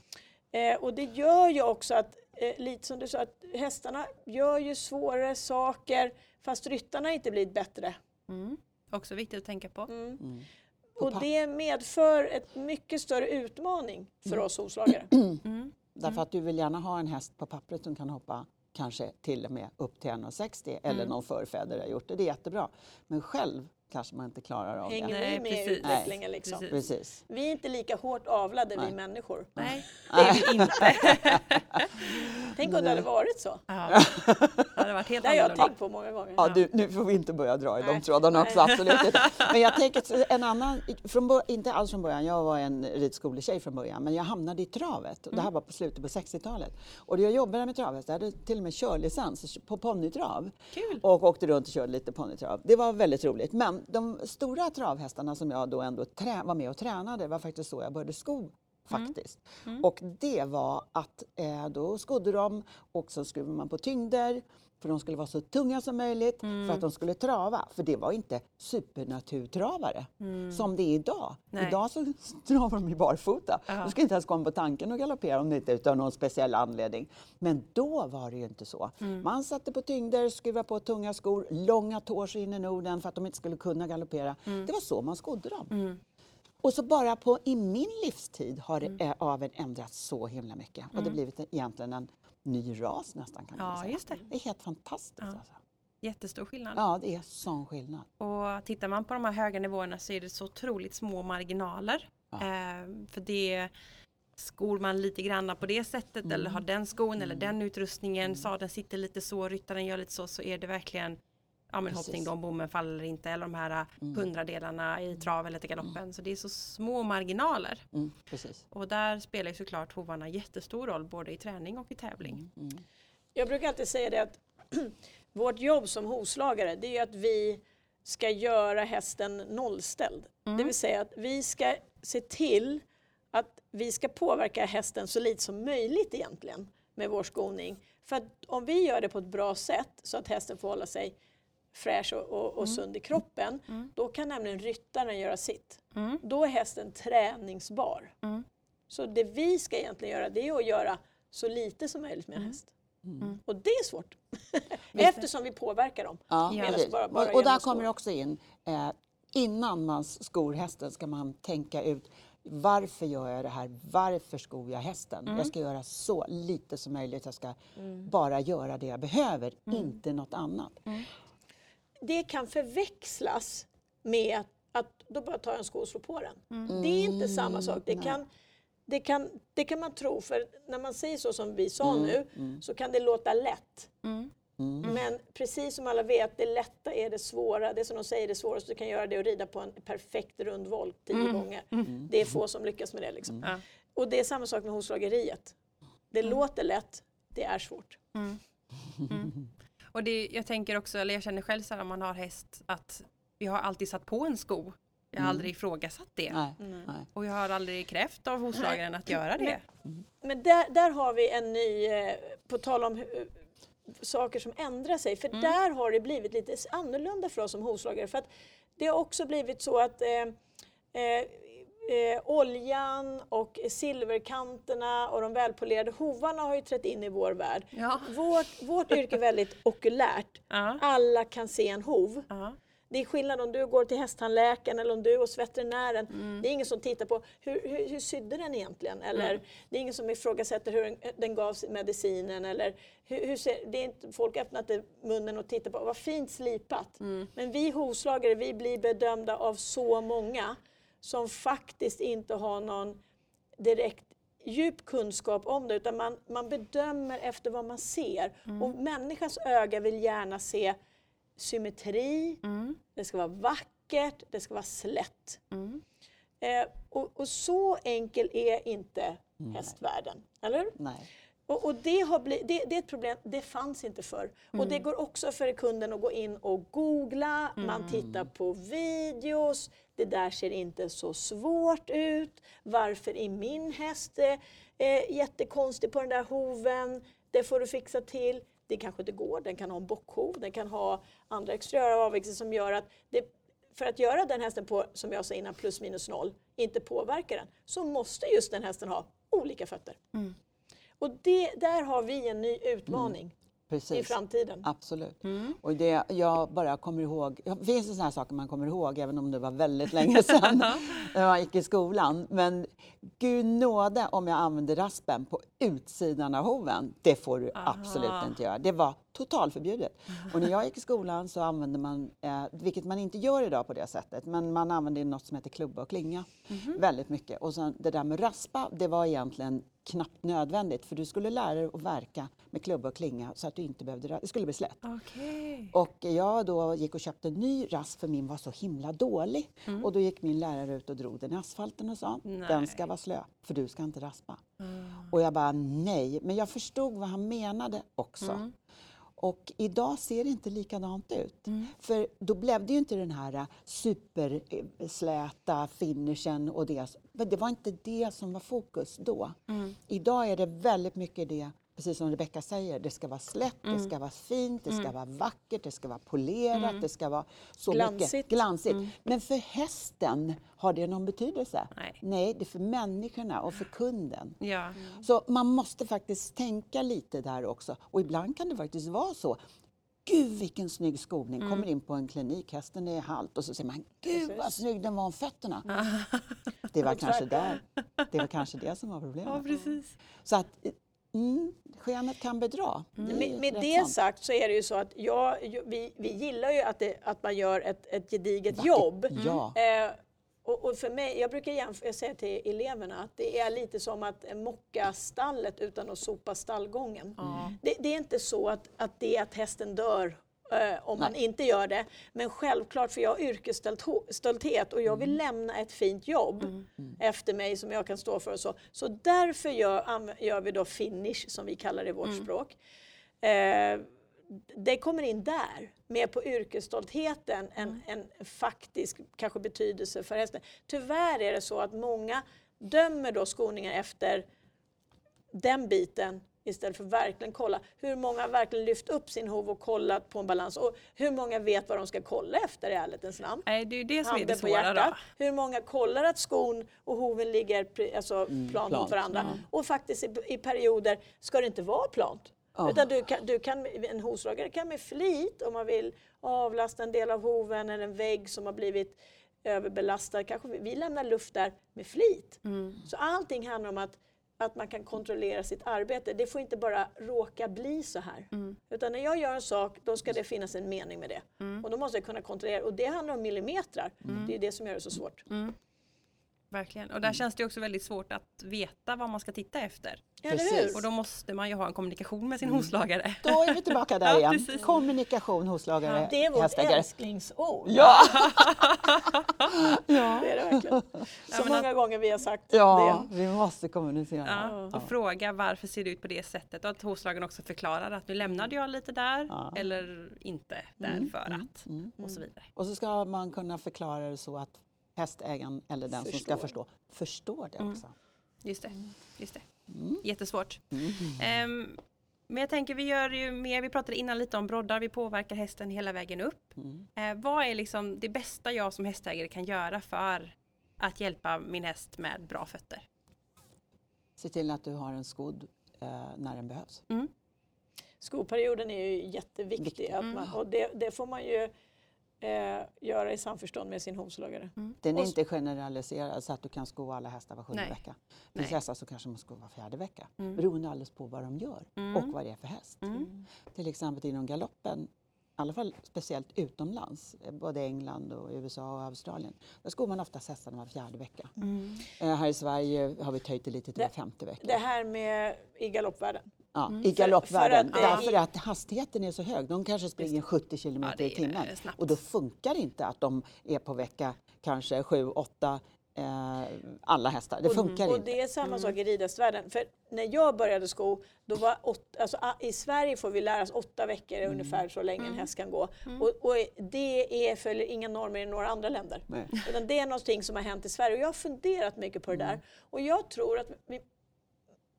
Eh, och det gör ju också att, eh, lite som du sa, att hästarna gör ju svårare saker fast ryttarna inte blivit bättre. Mm. Också viktigt att tänka på. Mm. Mm. Och det medför ett mycket större utmaning för oss hovslagare. Mm. Därför att du vill gärna ha en häst på pappret som kan hoppa kanske till och med upp till 1,60 eller Mm. någon förfäder har gjort det. Det är jättebra. Men själv kanske man inte klarar av Hänger det. Vi med i precis. utvecklingen liksom? Precis. Precis. Vi är inte lika hårt avlade vi Nej. människor. Nej, det är vi inte. Tänk om det hade varit så. Ja. Det hade varit helt Det har jag tänkt på många gånger. Ja, du, nu får vi inte börja dra i de trådarna också, absolut inte. Men jag tänker en annan, från, inte alls från början, jag var en ridskoletjej från början, men jag hamnade i travet. Och det här var på slutet på 60-talet. Och jag jobbade med travet, jag hade till och med körlicens på ponnytrav. Kul. Och åkte runt och körde lite ponnytrav. Det var väldigt roligt. Men de stora travhästarna som jag då ändå trä, var med och tränade var faktiskt så jag började sko faktiskt. Och det var att eh, då skodde de och så skruvade man på tyngder för de skulle vara så tunga som möjligt för att de skulle trava. För det var inte supernaturtravare som det är idag. Nej. Idag så travar de ju barfota. Du ska inte ens komma på tanken att galoppera om det inte är utav någon speciell anledning. Men då var det ju inte så. Man satte på tyngder, skruvade på tunga skor, långa tår så in i Norden för att de inte skulle kunna galoppera. Det var så man skodde dem. Och så bara på, i min livstid har Mm. det, eh, aveln ändrats så himla mycket. Och det har blivit egentligen en ny ras nästan kan man Ja, säga. just det. Det är helt fantastiskt. Alltså. Jättestor skillnad. Ja, det är sån skillnad. Och tittar man på de här höga nivåerna så är det så otroligt små marginaler. Ja. Eh, för det skor man lite granna på det sättet Mm. eller har den skon eller den utrustningen, sadeln sitter lite så, ryttaren gör lite så, så är det verkligen ja men hoppning då om bommen faller inte eller de här Mm. hundradelarna i trav eller till galoppen. Så det är så små marginaler. Mm, precis. Och där spelar ju såklart hovarna jättestor roll både i träning och i tävling. Mm. Jag brukar alltid säga det att vårt jobb som hovslagare det är att vi ska göra hästen nollställd. Det vill säga att vi ska se till att vi ska påverka hästen så lite som möjligt egentligen med vår skoning. För att om vi gör det på ett bra sätt så att hästen får hålla sig fräsch och, och, och sund i kroppen, då kan nämligen ryttaren göra sitt. Mm. Då är hästen träningsbar. Mm. Så det vi ska egentligen göra det är att göra så lite som möjligt med en häst. Och det är svårt. Eftersom vi påverkar dem. Ja. Bara- bara och, och där kommer det också in, eh, innan man skor hästen ska man tänka ut varför gör jag det här? Varför skor jag hästen? Mm. Jag ska göra så lite som möjligt. Jag ska bara göra det jag behöver, Mm. inte något annat. Det kan förväxlas med att, att då bara tar jag en sko och slår på den. Mm. Det är inte samma sak. Det kan, det, kan, det kan man tro, för när man säger så som vi sa Mm. nu så kan det låta lätt. Mm. Men precis som alla vet, det lätta är det svåra. Det som de säger är det svåraste du kan göra det är att rida på en perfekt rund volt tio gånger. Det är få som lyckas med det. Liksom. Och det är samma sak med hovslageriet. Det låter lätt, det är svårt. Och det, jag tänker också, eller jag känner själv så här om man har häst att jag har alltid satt på en sko. Jag har aldrig ifrågasatt det. Nej, nej. Och jag har aldrig krävt av hovslagaren att göra det. Men där, där har vi en ny, eh, på tal om saker som ändrar sig, för där har det blivit lite annorlunda för oss som hovslagare. För att det har också blivit så att eh, eh, eh, oljan och silverkanterna och de välpolerade hovarna har ju trätt in i vår värld. Ja. Vårt, vårt yrke är väldigt okulärt. Ja. Alla kan se en hov. Ja. Det är skillnad om du går till hästtandläkaren eller om du är hos veterinären. Mm. Det är ingen som tittar på hur, hur, hur sydde den egentligen? Eller det är ingen som ifrågasätter hur den, den gavs medicinen. Eller hur, hur ser, det är inte, folk öppnar inte munnen och tittar på vad fint slipat. Mm. Men vi hovslagare vi blir bedömda av så många som faktiskt inte har någon direkt djup kunskap om det utan man, man bedömer efter vad man ser. Och människans öga vill gärna se symmetri, Mm. det ska vara vackert, det ska vara slätt. Mm. Eh, och, och så enkel är inte hästvärlden, eller nej. Och, och det, har bli, det, det är ett problem, det fanns inte förr. Och det går också för kunden att gå in och googla, man tittar på videos, det där ser inte så svårt ut. Varför är min häst eh, eh, jättekonstig på den där hoven? Det får du fixa till. Det kanske inte går, den kan ha en bockhov, den kan ha andra exteriöra avvikelser som gör att det, för att göra den hästen på, som jag sa innan, plus minus noll, inte påverka den, så måste just den hästen ha olika fötter. Och det, där har vi en ny utmaning i Precis. framtiden. Absolut. Och det jag bara kommer ihåg, det finns sådana här saker man kommer ihåg även om det var väldigt länge sedan när man gick i skolan. Men gud nåde om jag använde raspen på utsidan av hoven. Det får du absolut inte göra. Det var totalförbjudet. Och när jag gick i skolan så använde man, eh, vilket man inte gör idag på det sättet, men man använde något som heter klubba och klinga väldigt mycket. Och sen det där med raspa, det var egentligen knappt nödvändigt för du skulle lära dig att verka med klubba och klinga så att du inte behövde, det skulle bli slätt. Okej. Och jag då gick och köpte en ny rasp för min var så himla dålig. Och då gick min lärare ut och drog den i asfalten och sa den ska vara slö för du ska inte raspa. Och jag bara nej, men jag förstod vad han menade också. Och idag ser det inte likadant ut. Mm. För då blev det ju inte den här supersläta finishen och det. Men det var inte det som var fokus då. Mm. Idag är det väldigt mycket det, precis som Rebecka säger, det ska vara slätt, Mm. det ska vara fint, det ska vara vackert, det ska vara polerat, det ska vara så mycket Glansigt. glansigt. Men för hästen, har det någon betydelse? Nej. Nej, det är för människorna och för kunden. Ja. Så man måste faktiskt tänka lite där också. Och ibland kan det faktiskt vara så. Gud vilken snygg skoning! Mm. Kommer in på en klinik, hästen är halt och så säger man Gud vad Precis. snygg den var om fötterna. Det var kanske där. Det var kanske det som var ja, problemet. precis. Så att mm, skenet kan bedra. Är Med, med det sant. sagt så är det ju så att jag, vi, vi gillar ju att, det, att man gör ett, ett gediget Vackert. jobb. Ja. Eh, och, och för mig, jag brukar jämföra, jag säger till eleverna att det är lite som att mocka stallet utan att sopa stallgången. Ja. Det, det är inte så att, att det är att hästen dör eh, om man Nej. inte gör det. Men självklart, för jag har yrkesstolthet och jag vill Mm. lämna ett fint jobb efter mig som jag kan stå för. Och så. så därför gör, gör vi då finish, som vi kallar det i vårt språk. Eh, det kommer in där, mer på yrkesstoltheten än en faktisk kanske betydelse för hästen. Tyvärr är det så att många dömer då skoningar efter den biten istället för att verkligen kolla. Hur många har verkligen lyft upp sin hov och kollat på en balans? Och hur många vet vad de ska kolla efter i ärlighetens namn? Nej, det är ju det som är det Handen svåra då. Hur många kollar att skon och hoven ligger alltså, plant plant, mot varandra? Och faktiskt i, i perioder ska det inte vara plant. Ja. Utan du kan, du kan, en hovslagare kan med flit, om man vill avlasta en del av hoven eller en vägg som har blivit överbelastad, kanske vi, vi lämnar luft där med flit. Så allting handlar om att, att man kan kontrollera sitt arbete. Det får inte bara råka bli så här. Utan när jag gör en sak, då ska det finnas en mening med det. Och då måste jag kunna kontrollera. Och det handlar om millimetrar. Det är det som gör det så svårt. Verkligen. Och där känns det också väldigt svårt att veta vad man ska titta efter. Precis. Och då måste man ju ha en kommunikation med sin hovslagare. Då är vi tillbaka där Ja, igen. precis. Kommunikation, hovslagare, Det är vårt hästägare. älsklingsord. Ja! ja. Det är det verkligen. Så men många gånger vi har sagt Ja, det. vi måste kommunicera. Ja, och fråga varför ser det ut på det sättet och att hovslagaren också förklarar att nu lämnade jag lite där Ja. eller inte där för att mm. och så vidare. Och så ska man kunna förklara det så att hästägaren eller den som ska Förstår. förstå, förstår det också. Just det. Just det. Mm. Jättesvårt. Ehm, men jag tänker vi gör ju mer, vi pratade innan lite om broddar, vi påverkar hästen hela vägen upp. Mm. Eh, vad är liksom det bästa jag som hästägare kan göra för att hjälpa min häst med bra fötter? Se till att du har en skodd eh, när den behövs. Skoperioden är ju jätteviktig. Viktig. Att man, och det, det får man ju eh, göra i samförstånd med sin hovslagare. Den är inte generaliserad så att du kan sko alla hästar var sjunde Nej. vecka. Finns hästar som kanske måste sko var fjärde vecka. Mm. Beroende alldeles på vad de gör Mm. och vad det är för häst. Mm. Till exempel inom galoppen, i alla fall speciellt utomlands, eh, både England och USA och Australien. Där skor man oftast hästarna var fjärde vecka. Mm. Eh, här i Sverige har vi töjt det lite till var femte vecka. Det här med i galoppvärlden. Ja, Mm. I För- galoppvärlden. för att det- därför att hastigheten är så hög. De kanske springer 70 kilometer Ja, i timmen. Och då funkar det inte att de är på vecka kanske 7, 8, eh, alla hästar. Det funkar Och inte. det är samma sak i ridhästvärlden. För när jag började sko, då var åt, alltså, i Sverige får vi lära oss åtta veckor Mm. ungefär så länge en häst kan gå. Och, och det är, följer inga normer i några andra länder. Nej. Utan det är någonting som har hänt i Sverige och jag har funderat mycket på det Mm. där. Och jag tror att vi,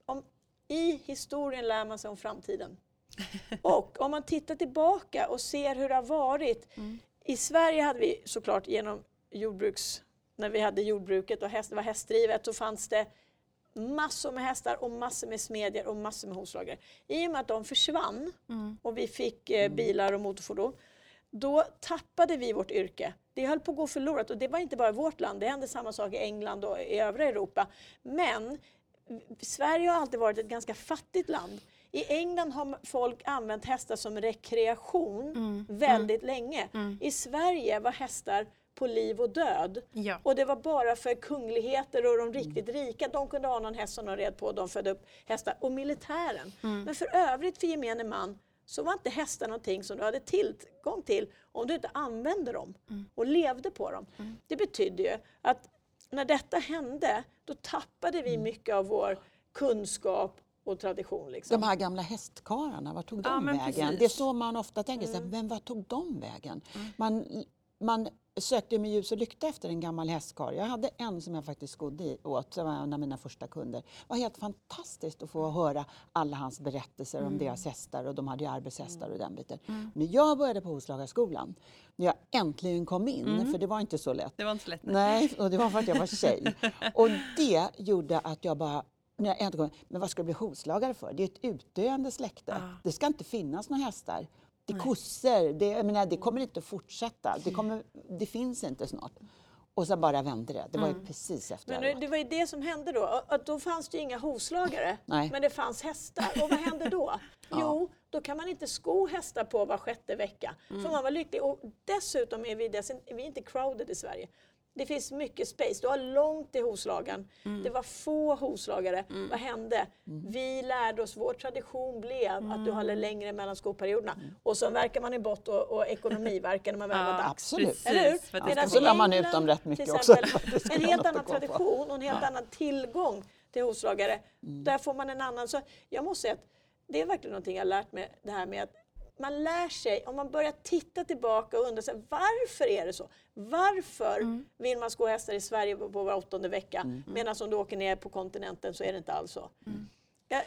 om, i historien lär man sig om framtiden. Och om man tittar tillbaka och ser hur det har varit. I Sverige hade vi såklart genom jordbruks, när vi hade jordbruket och häst, det var hästdrivet, så fanns det massor med hästar och massor med smedjor och massor med hovslagare. I och med att de försvann och vi fick eh, bilar och motorfordon, då tappade vi vårt yrke. Det höll på att gå förlorat och det var inte bara i vårt land, det hände samma sak i England och i övriga Europa. Men Sverige har alltid varit ett ganska fattigt land. I England har folk använt hästar som rekreation väldigt länge. I Sverige var hästar på liv och död. Ja. Och det var bara för kungligheter och de riktigt rika. De kunde ha någon häst som de red på. De födde upp hästar. Och militären. Men för övrigt för gemene man så var inte hästar någonting som du hade tillgång till om du inte använde dem och levde på dem. Det betydde ju att när detta hände, då tappade vi mycket av vår kunskap och tradition. Liksom. De här gamla hästkarlarna, vart tog de Ja, vägen? precis. Det är så man ofta tänker, Mm. men vart tog de vägen? Man, man sökte med ljus och lykta efter en gammal hästkar. Jag hade en som jag faktiskt skodde åt, det var en av mina första kunder. Det var helt fantastiskt att få höra alla hans berättelser om deras hästar och de hade ju arbetshästar och den biten. När jag började på Hovslagarskolan, när jag äntligen kom in, för det var inte så lätt, Det var inte så lätt. Nej, och det var för att jag var tjej. Och det gjorde att jag bara när jag äntligen kom, men vad ska jag bli hovslagare för? Det är ett utdöende släkte. Ja. Det ska inte finnas några hästar. Det är kossor. Det, jag menar, det kommer inte att fortsätta. Det, kommer, det finns inte snart. Och så bara vände det. Det var ju precis efter Men det, var ju det som hände då, att då fanns det ju inga hovslagare, Nej. men det fanns hästar. Och vad hände då? Jo, då kan man inte sko hästar på var sjätte vecka. För man var lycklig. Och dessutom är vi, dess, vi är inte crowded i Sverige. Det finns mycket space. Du har långt till hovslagaren. Det var få hovslagare. Vad hände? Vi lärde oss, vår tradition blev att du håller längre mellan skoperioderna. Och så verkar man i bott och, och ekonomiverkar när man väl var dags. Absolut. Precis, Eller hur? Medan ska Så lär man ut dem rätt mycket också, En helt annan tradition och en helt annan tillgång till hovslagare. Mm. Där får man en annan... Så jag måste säga att det är verkligen någonting jag har lärt mig, det här med att man lär sig, om man börjar titta tillbaka och undra sig, varför är det så? Varför Mm. vill man sko hästar i Sverige på, på var åttonde vecka medan om du åker ner på kontinenten så är det inte alls så. Mm. Ja,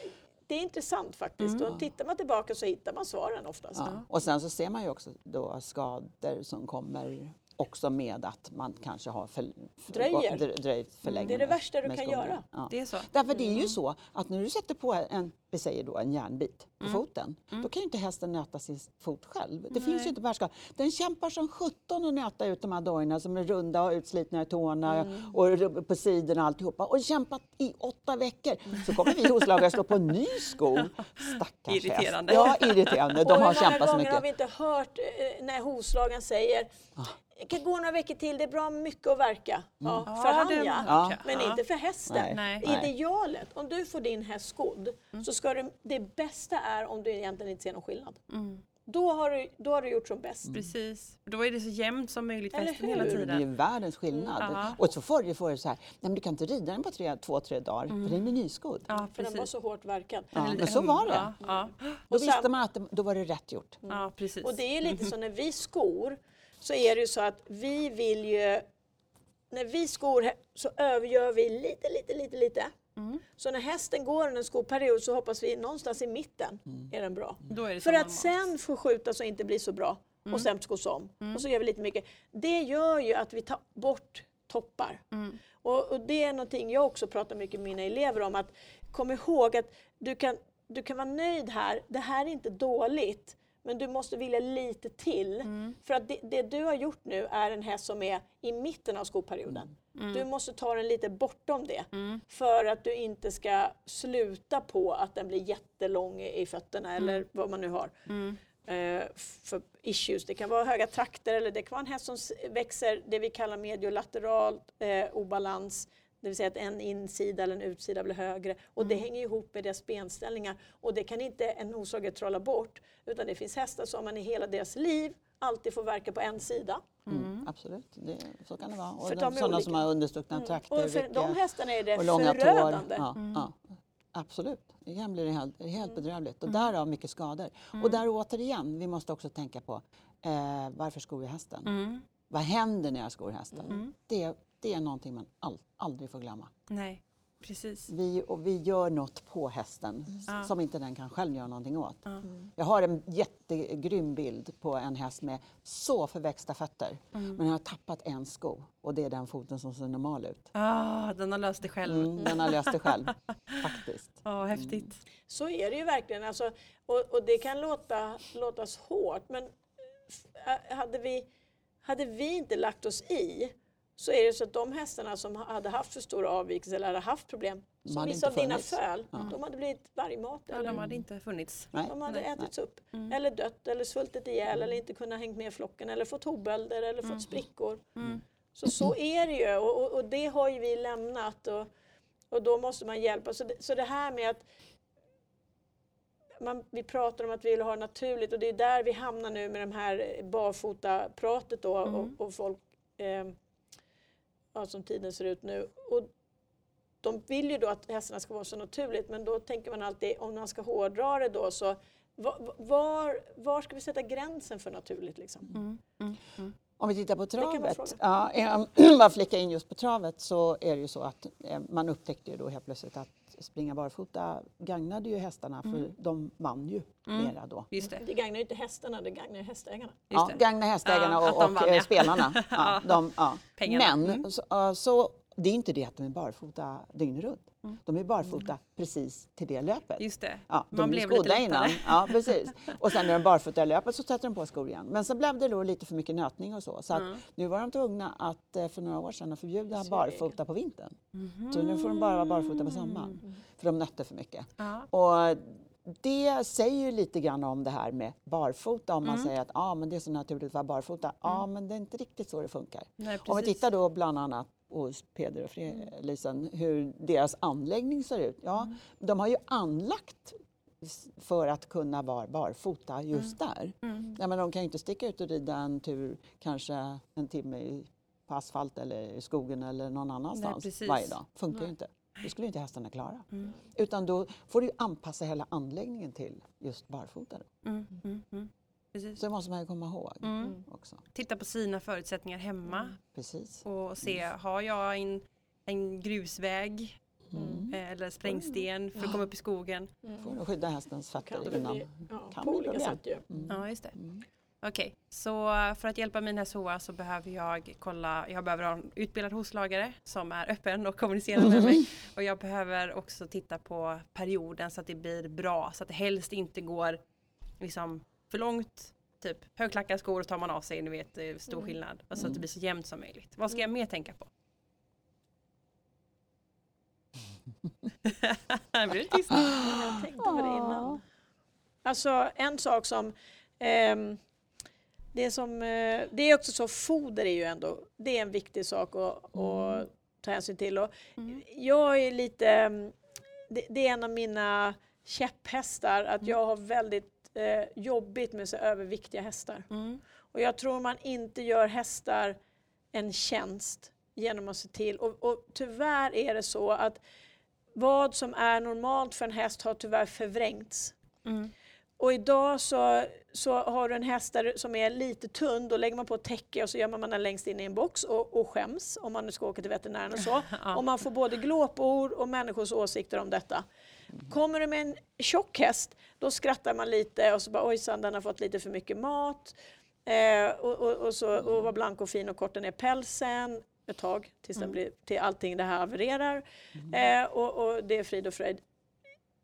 det är intressant faktiskt och tittar man tillbaka så hittar man svaren oftast. Ja. Och sen så ser man ju också då skador som kommer också med att man kanske har för, för, Dröjer. dr- dröjt för länge. Det är det värsta du kan skolan. göra. Ja. Det är så. Därför det är ju så att när du sätter på en, vi säger då en järnbit på Mm. foten, då kan ju inte hästen nöta sin fot själv. Det finns ju inte bärska. Den kämpar som sjutton att nöta ut de här dojorna som är runda och utslitna i tårna Mm. och på sidorna och alltihopa. Och kämpat i åtta veckor. Så kommer vi hovslagare slå på en ny sko. Stackars Irriterande. häst. Ja, irriterande. Och De hur har många kämpat så gånger har mycket. vi inte hört eh, när hovslagaren säger det kan gå några veckor till, det är bra mycket att verka. Ja, för Ja, han det- ja, Ja. men Ja. inte för hästen. Nej. Idealet, om du får din häst skodd, så ska du, det bästa är om du egentligen inte ser någon skillnad. Då, har du, då har du gjort som bäst. Precis. Då är det så jämnt som möjligt för hästen hela Det är ju tiden. världens skillnad. Ja. Och så förr får du så här, nej men du kan inte rida den på tre, två, tre dagar, för den är nyskodd. Ja, För den var så hårt verkad. Ja, men så var det. Ja, ja. Då Och visste man att det, då var det rätt gjort. ja precis. Och det är lite så när vi skor, så är det ju så att vi vill ju... När vi skor så övergör vi lite, lite, lite, lite. Mm. Så när hästen går en skoperiod så hoppas vi någonstans i mitten är den bra. Då är För att sen få skjuta så inte blir så bra Mm. och sen skos om. Och så gör vi lite mycket. Det gör ju att vi tar bort toppar. Mm. Och, och det är någonting jag också pratar mycket med mina elever om. att Kom ihåg att du kan, du kan vara nöjd här. Det här är inte dåligt. Men du måste vilja lite till. Mm. För att det, det du har gjort nu är en häst som är i mitten av skoperioden. Mm. Du måste ta den lite bortom det. För att du inte ska sluta på att den blir jättelång i fötterna eller vad man nu har. Eh, för issues. Det kan vara höga trakter eller det kan vara en häst som växer det vi kallar mediolateral eh, obalans. Det vill säga att en insida eller en utsida blir högre. Och det hänger ihop med deras benställningar. Och det kan inte en hovslagare trolla bort. Utan det finns hästar som man i hela deras liv alltid får verka på en sida. Mm, absolut, det, så kan det vara. Och För de, de sådana olika. som har understuckna trakter, Och för de hästarna är det förödande. Ja, ja, absolut, det kan bli helt, helt bedrövligt. Och därav mycket skador. Och där återigen, vi måste också tänka på eh, varför skor vi hästen? Mm. Vad händer när jag skor hästen? Det, det är någonting man all, aldrig får glömma. Nej, precis. Vi, och vi gör något på hästen Ja. som inte den kan själv göra någonting åt. Ja. Jag har en jättegrym bild på en häst med så förväxta fötter. Men den har tappat en sko och det är den foten som ser normal ut. Ah, den har löst det själv. Mm, den har löst det själv, faktiskt. Ja, häftigt. Så är det ju verkligen. Alltså, och, och det kan låta låtas hårt, men eh, hade vi, hade vi inte lagt oss i så är det så att de hästarna som hade haft för stora avvikelser eller hade haft problem, som vissa av dina föl, de hade blivit vargmat. Ja, de hade inte funnits. Nej. de hade Nej. ätits upp. Eller dött, eller svultit ihjäl, eller inte kunnat hängt med flocken, eller fått hovbölder, eller fått sprickor. Så, så är det ju, och, och, och det har ju vi lämnat. Och, och då måste man hjälpa. Så det, så det här med att man, vi pratar om att vi vill ha det naturligt och det är där vi hamnar nu med de här barfota-pratet då och, och folk, eh, ja, som tiden ser ut nu. Och de vill ju då att hästarna ska vara så naturligt men då tänker man alltid om man ska hårdra det då så var, var, ska vi sätta gränsen för naturligt liksom? Mm, mm, mm. Om vi tittar på travet, ja, eh, bara flicka in just på travet så är det ju så att eh, man upptäckte ju då helt plötsligt att springa barfota gagnade ju hästarna för de vann ju Mm. mera då. Just det. Det gagnar ju inte hästarna, det gagnar ju hästägarna. Just Ja, det. gagna hästägarna Ja, och, de och vann, eh, ja. spelarna. Ja, Ja. de, ja. Pengarna. Men Mm. så, så det är inte det att de är barfota dygnet runt. Mm. De är barfota precis till det löpet. Just det. Ja, Man de blev blev lite lättare. innan. Ja, precis. Och sen när de barfota i löpet så sätter de på skor igen. Men så blev det då lite för mycket nötning och så. Så Mm. nu var de tvungna att eh, för några år sedan att förbjuda barfota på vintern. Så nu får de bara vara barfota på sommaren. För de nötte för mycket. Och det säger ju lite grann om det här med barfota. Om man Mm. säger att ah, men det är så naturligt att vara barfota. Ja, men det är inte riktigt så det funkar. Nej, Om vi tittar då bland annat hos Peder och Fre- hur deras anläggning ser ut. Ja, Mm. de har ju anlagt för att kunna vara barfota just där. Mm. Ja, men de kan ju inte sticka ut och rida en tur kanske en timme i, på asfalt eller i skogen eller någon annanstans precis. varje dag. Funkar Nej. ju inte. Det skulle inte hästarna klara. Mm. Utan då får du anpassa hela anläggningen till just barfota. Mm. Mm. Mm. Precis. Så det måste man ju komma ihåg Mm. också. Titta på sina förutsättningar hemma Precis. och se, har jag en, en grusväg Mm. eh, eller sprängsten för att komma upp i skogen? Får du skydda hästens fötter det innan. bli, ja, kan på bli olika sätt ju. Mm. Ja, just det. Mm. Okej, så för att hjälpa min häst Hoa så behöver jag kolla, jag behöver ha en utbildad hovslagare som är öppen och kommunicerar med mig. Och jag behöver också titta på perioden så att det blir bra, så att det helst inte går liksom för långt. Typ högklackade skor tar man av sig, ni vet, det är stor Mm. skillnad. Och så att det blir så jämnt som möjligt. Vad ska jag mer tänka på? Det blir tyst. Jag tänkte på det innan. Alltså en sak som ehm, det, som, eh, det är också så, foder är ju ändå, det är en viktig sak att, att ta hänsyn till. Och Mm. Jag är lite, mm, det, det är en av mina käpphästar att jag har väldigt eh, jobbigt med så överviktiga hästar. Mm. Och jag tror man inte gör hästar en tjänst genom att se till, och, och tyvärr är det så att vad som är normalt för en häst har tyvärr förvrängts. Mm. Och idag så, så har du en häst där, som är lite tunn, då lägger man på ett täcke och så gömmer man den längst in i en box och, och skäms om man nu ska åka till veterinären och så. Och man får både glåpord och människors åsikter om detta. Kommer du med en tjock häst, då skrattar man lite och så bara ojsan den har fått lite för mycket mat. Eh, och, och, och, så, och var blank och fin och kort den är pälsen ett tag tills den blir, till allting det här havererar. Eh, och, och det är frid och fröjd.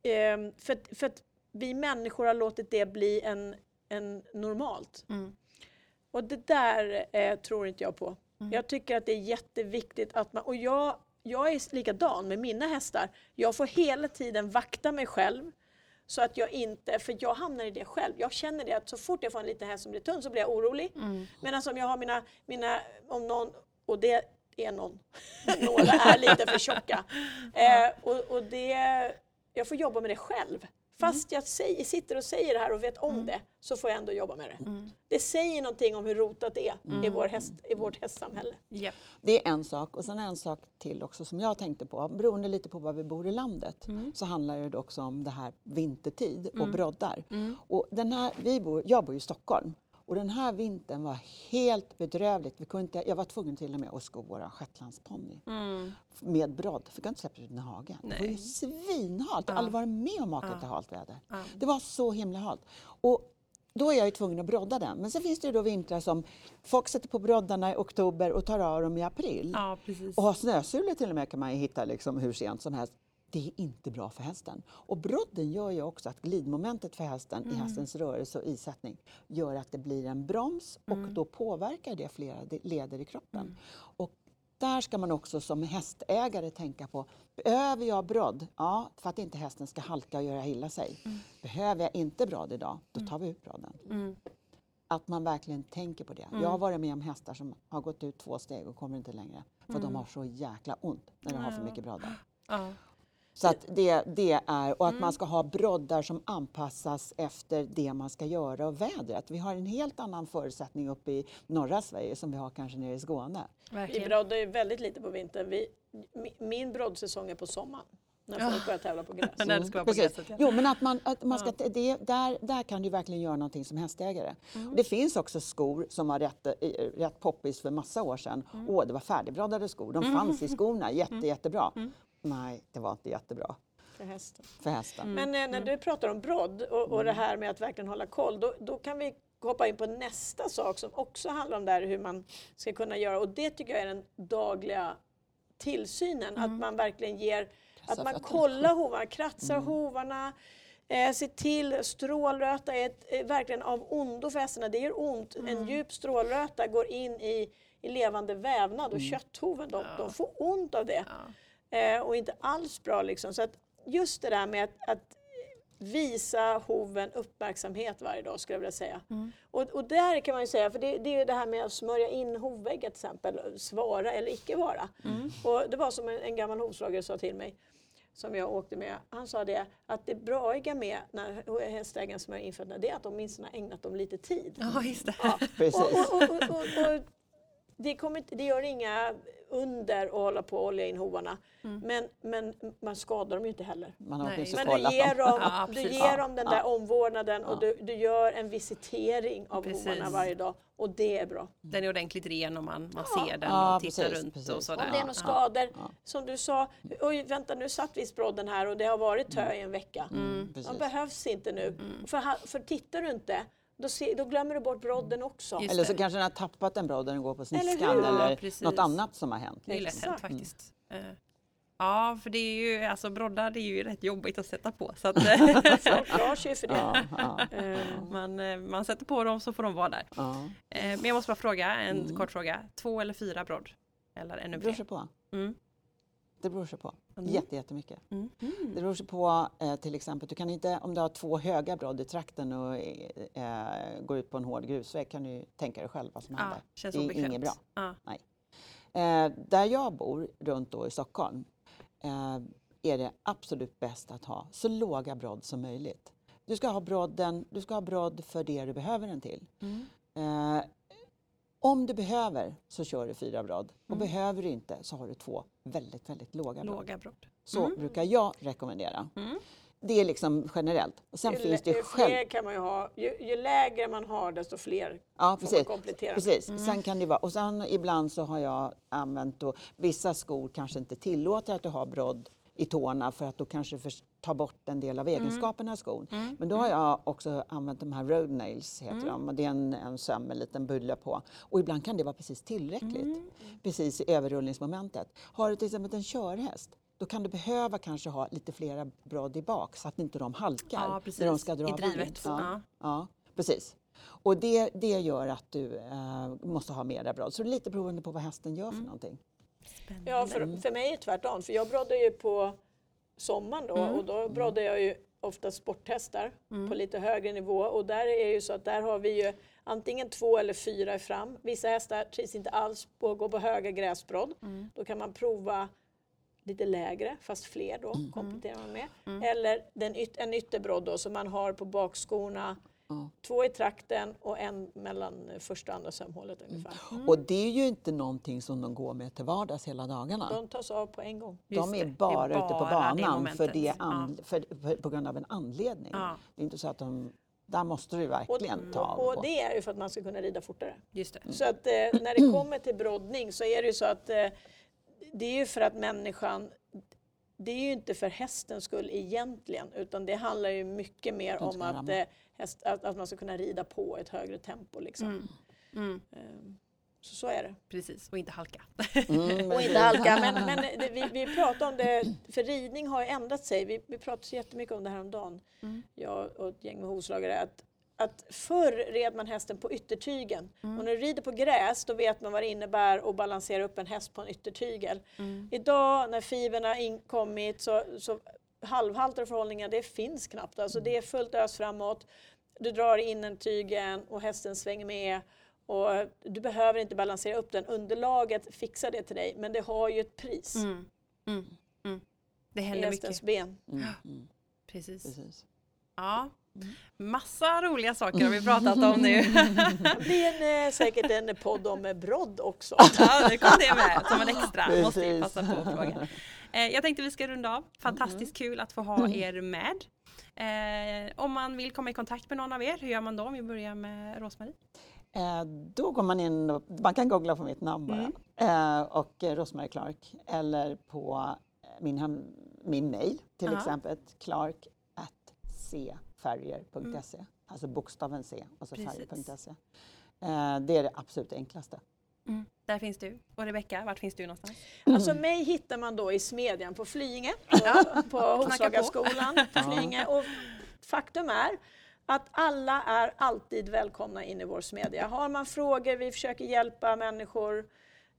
Eh, för, för att vi människor har låtit det bli en, en normalt. Mm. Och det där eh, tror inte jag på. Mm. Jag tycker att det är jätteviktigt att man, och jag, jag är likadan med mina hästar. Jag får hela tiden vakta mig själv så att jag inte, för jag hamnar i det själv. Jag känner det att så fort jag får en liten häst som blir tunn så blir jag orolig. Mm. Medan om jag har mina, mina om någon, och det är någon, några är lite för tjocka. Eh, och, och det, jag får jobba med det själv. Fast jag säger, sitter och säger det här och vet om det så får jag ändå jobba med det. Mm. Det säger någonting om hur rotat det är i, vår häst, i vårt hästsamhälle. Japp. Det är en sak och sen en sak till också som jag tänkte på. Beroende lite på var vi bor i landet så handlar det också om det här vintertid och broddar. Mm. Och den här, vi bor, jag bor i Stockholm och den här vintern var helt bedrövligt. Vi kunde inte, jag var tvungen till och med att sko våra shetlandsponny Mm. med brodd. För jag kunde inte släppa ut den i hagen. Det var ju Nej. svinhalt. Jag har aldrig varit med om makat till halt väder. Det var så himla halt. Och då är jag ju tvungen att brodda den. Men sen finns det ju då vintrar som folk sätter på broddarna i oktober och tar av dem i april. Ja. Och ha snösulor till och med kan man ju hitta liksom hur sent som helst. Det är inte bra för hästen. Och brodden gör ju också att glidmomentet för hästen Mm. i hästens rörelse och isättning gör att det blir en broms och Mm. då påverkar det flera de- leder i kroppen. Och där ska man också som hästägare tänka på, behöver jag brodd? Ja, för att inte hästen ska halka och göra illa sig. Behöver jag inte brodd idag? Då tar vi ut brodden. Mm. Att man verkligen tänker på det. Jag har varit med om hästar som har gått ut två steg och kommer inte längre. För de har så jäkla ont när de har för mycket broddar. Ja. Så att det, det är, och att man ska ha broddar som anpassas efter det man ska göra och vädret. Vi har en helt annan förutsättning uppe i norra Sverige som vi har kanske nere i Skåne. Vi Verkligen. broddar ju väldigt lite på vintern. Vi, mi- min broddsäsong är på sommaren. När folk börjar tävla på gräs. När det ska vara på Precis. gräset. Ja. Jo, men att man, att man ska, det, där, där kan du verkligen göra någonting som hästägare. Mm. Och det finns också skor som var rätt, eh, rätt poppis för massa år sedan. Mm. Åh, det var färdigbroddade skor. De fanns i skorna, jätte, jättebra. Nej, det var inte jättebra För hästen. för hästen. Men eh, när du pratar om brodd och, och det här med att verkligen hålla koll, då, då kan vi hoppa in på nästa sak som också handlar om det här hur man ska kunna göra. Och det tycker jag är den dagliga tillsynen. Att man verkligen ger, att man fötterna. kollar hovarna, kratsar hovarna, eh, ser till, strålröta är ett, eh, verkligen av ondo för hästarna. Det gör ont. En djup strålröta går in i, i levande vävnad och kötthoven, de, de får ont av det. Eh, och inte alls bra liksom. Så att just det där med att, att visa hoven uppmärksamhet varje dag skulle jag vilja säga. Och, och där kan man ju säga, för det, det är ju det här med att smörja in hovväggar till exempel, svara eller icke vara. Och det var som en, en gammal hovslagare sa till mig, som jag åkte med, han sa det att det braiga med när hästägaren smörjer in fötterna, det är att de minst har ägnat dem lite tid. Ja, just det. Ja. Precis. Och, och, och, och, och det, kommer, det gör inga under att hålla på och olja in hovarna. Men, men man skadar dem ju inte heller. Man har Nej, Men du ger dem. Ja, du ger dem den där Ja. omvårdnaden och Ja. du, du gör en visitering av Precis. hovarna varje dag. Och det är bra. Den är ordentligt ren och man, man ser den Ja, och tittar precis, runt precis. och Om sådär. det är några Ja. skador, Ja. som du sa, oj vänta nu satt visbrodden här och det har varit tö i en vecka. Mm. De behövs inte nu. För, för tittar du inte, då, se, då glömmer du bort brodden också. Just Eller så det. kanske den har tappat en brodd och den går på Eller sniskan hur? eller, Ja, något annat som har hänt. Det är lätt hänt faktiskt. Eh, Ja, för det är ju, alltså broddar det är ju rätt jobbigt att sätta på. Så att, Folk drar sig för det. Ja, ja, Eh, man, eh, man sätter på dem så får de vara där. ja. Eh, Men jag måste bara fråga, en kort fråga. Två eller fyra brodd? Eller ännu Det beror fler? sig på. Mm. Det beror sig på. Mm. Jätte, jättemycket. Mm. Det beror sig på eh, till exempel, du kan inte, om du har två höga brodd i trakten och eh, går ut på en hård grusväg kan du tänka dig själv vad som Ja, händer. känns Det är obekvämt. inget bra. Ja. Eh, där jag bor, runt då i Stockholm, eh, är det absolut bäst att ha så låga brodd som möjligt. Du ska ha brodden, du ska ha brodd för det du behöver den till. Mm. Om du behöver så kör du fyra brodd och Mm. behöver du inte så har du två väldigt, väldigt låga brodd. Låga brodd. Så brukar jag rekommendera. Mm. Det är liksom generellt. Och sen ju, finns det ju själv... kan man ju ha. Ju, ju lägre man har desto fler Ja, får man komplettera. precis. Mm. Sen kan det vara... Och sen ibland så har jag använt då, vissa skor kanske inte tillåter att du har brodd i tårna för att då kanske ta bort en del av Mm. egenskaperna i skon. Men då har jag också använt de här road nails, heter Mm. de. Och det är en, en söm med en liten bulle på. Och ibland kan det vara precis tillräckligt, Mm. precis i överrullningsmomentet. Har du till exempel en körhäst, då kan du behöva kanske ha lite flera brodd i bak så att inte de halkar Ja, när de ska dra I drivet. Ja. Ja. Ja, precis. Och det, det gör att du eh, måste ha mera brodd. Så det är lite beroende på vad hästen gör Mm. för någonting. Spännande. Ja, för, för mig är det tvärtom. För jag broddar ju på sommaren då Mm. och då broddar jag ju ofta sporthästar på lite högre nivå. Och där är ju så att där har vi ju antingen två eller fyra fram. Vissa hästar trivs inte alls på att gå på höga gräsbrodd. Mm. Då kan man prova lite lägre, fast fler då Mm. kompletterar man med. Eller den yt- en ytterbrodd då som man har på bakskorna. Ja. Två i trakten och en mellan första och andra sömhålet ungefär. Och det är ju inte någonting som de går med till vardags hela dagarna. De tas av på en gång. Just de är det är bara, ute på bara det banan för det Ja. an, för, för, på grund av en anledning. Ja. Det är inte så att de... Där måste du Och, verkligen ta av. och, och det är ju för att man ska kunna rida fortare. Just det. Så att eh, när det kommer till broddning så är det ju så att eh, det är ju för att människan det är ju inte för hästens skull egentligen utan det handlar ju mycket mer om att, eh, häst, att, att man ska kunna rida på ett högre tempo. Liksom. Mm. Mm. Eh, Så, så är det. Precis, och inte halka. Mm, Och inte halka. Men, men det, vi, vi pratar om det, för ridning har ju ändrat sig. Vi, vi pratade så jättemycket om det här om dagen. Mm. jag och ett gäng med hovslagare. Att, att förr red man hästen på yttertygen. Mm. Och när du rider på gräs då vet man vad det innebär att balansera upp en häst på en yttertygel. Mm. Idag när fiberna inkommit så, så halvhalter och förhållningar det finns knappt. Alltså det är fullt ös framåt. Du drar in en tygen och hästen svänger med. Och du behöver inte balansera upp den. Underlaget fixar det till dig men det har ju ett pris. Mm. Mm. Mm. Det i händer hästens mycket. ben. Mm, mm, Precis. precis. Ja. Mm. Massa roliga saker har vi pratat om nu. Det blir en, eh, säkert en podd om eh, brodd också. ja, nu kom det med som en extra. Måste vi Precis. passa på att fråga. Eh, jag tänkte vi ska runda av. Fantastiskt kul att få ha er med. Om man vill komma i kontakt med någon av er, hur gör man då? Om vi börjar med Rosmarie. Då går man in och man kan googla på mitt namn bara. Eh, och Rosmarie Clark eller på min, hem, min mail till exempel clark at cfärger.se. Alltså bokstaven C och så Mm. Färger.se. Eh, det är det absolut enklaste. Där finns du. Och Rebecka, vart finns du någonstans? Alltså mig hittar man då i Smedjan på Flyinge, på, på Hovslagarskolan på Flyinge. Och faktum är att alla är alltid välkomna in i vår smedja. Har man frågor, vi försöker hjälpa människor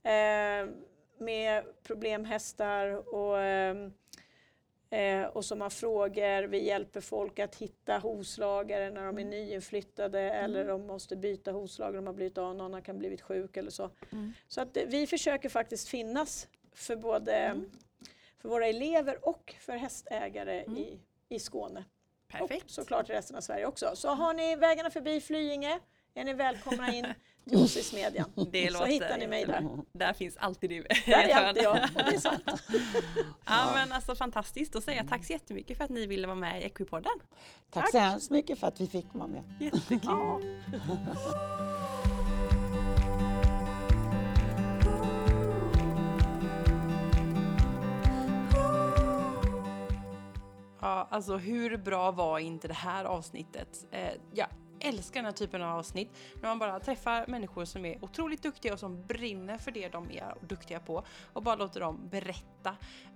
eh, med problemhästar och, eh, eh, och som har frågor. Vi hjälper folk att hitta hovslagare när de är nyinflyttade eller de måste byta hovslagare, de har blivit av, någon kan ha blivit sjuk eller så. Mm. Så att eh, vi försöker faktiskt finnas för både för våra elever och för hästägare i, i Skåne. Perfekt. Och såklart i resten av Sverige också. Så har ni vägarna förbi Flyinge är ni välkomna in till oss i Smedjan. Det Så låter hittar ni mig där. Där finns alltid du. Där är alltid jag och det är sant. Ja men alltså fantastiskt. Då säger jag tack så jättemycket för att ni ville vara med i Equipodden. Tack, så hemskt mycket för att vi fick vara med. Jättekul. Ja. Ja, alltså hur bra var inte det här avsnittet? Eh, jag älskar den här typen av avsnitt. När man bara träffar människor som är otroligt duktiga och som brinner för det de är duktiga på och bara låter dem berätta.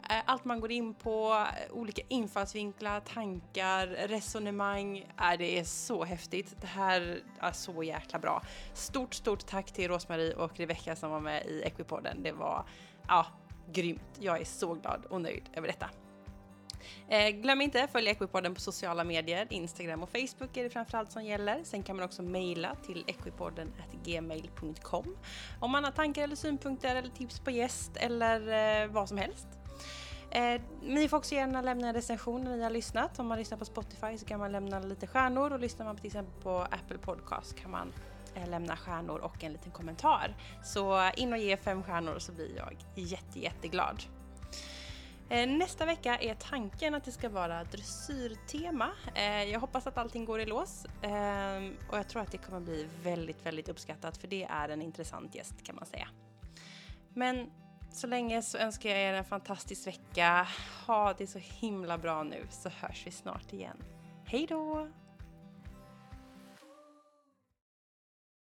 Eh, allt man går in på, eh, olika infallsvinklar, tankar, resonemang. Eh, det är så häftigt. Det här är så jäkla bra. Stort, stort tack till Rosmarie och Rebecca som var med i Equipodden. Det var, ja, grymt. Jag är så glad och nöjd över detta. Eh, glöm inte att följa Equipodden på sociala medier. Instagram och Facebook är det framförallt som gäller. Sen kan man också mejla till equipodden.gmail.com om man har tankar eller synpunkter eller tips på gäst eller eh, vad som helst. Eh, ni får också gärna lämna en recension när ni har lyssnat. Om man lyssnar på Spotify så kan man lämna lite stjärnor och lyssnar man till exempel på Apple Podcast kan man eh, lämna stjärnor och en liten kommentar. Så eh, in och ge fem stjärnor så blir jag jätte, jätteglad. Eh, nästa vecka är tanken att det ska vara dressyrtema. Eh, jag hoppas att allting går i lås eh, och jag tror att det kommer bli väldigt, väldigt uppskattat för det är en intressant gäst kan man säga. Men så länge så önskar jag er en fantastisk vecka. Ha det så himla bra nu så hörs vi snart igen. Hej då!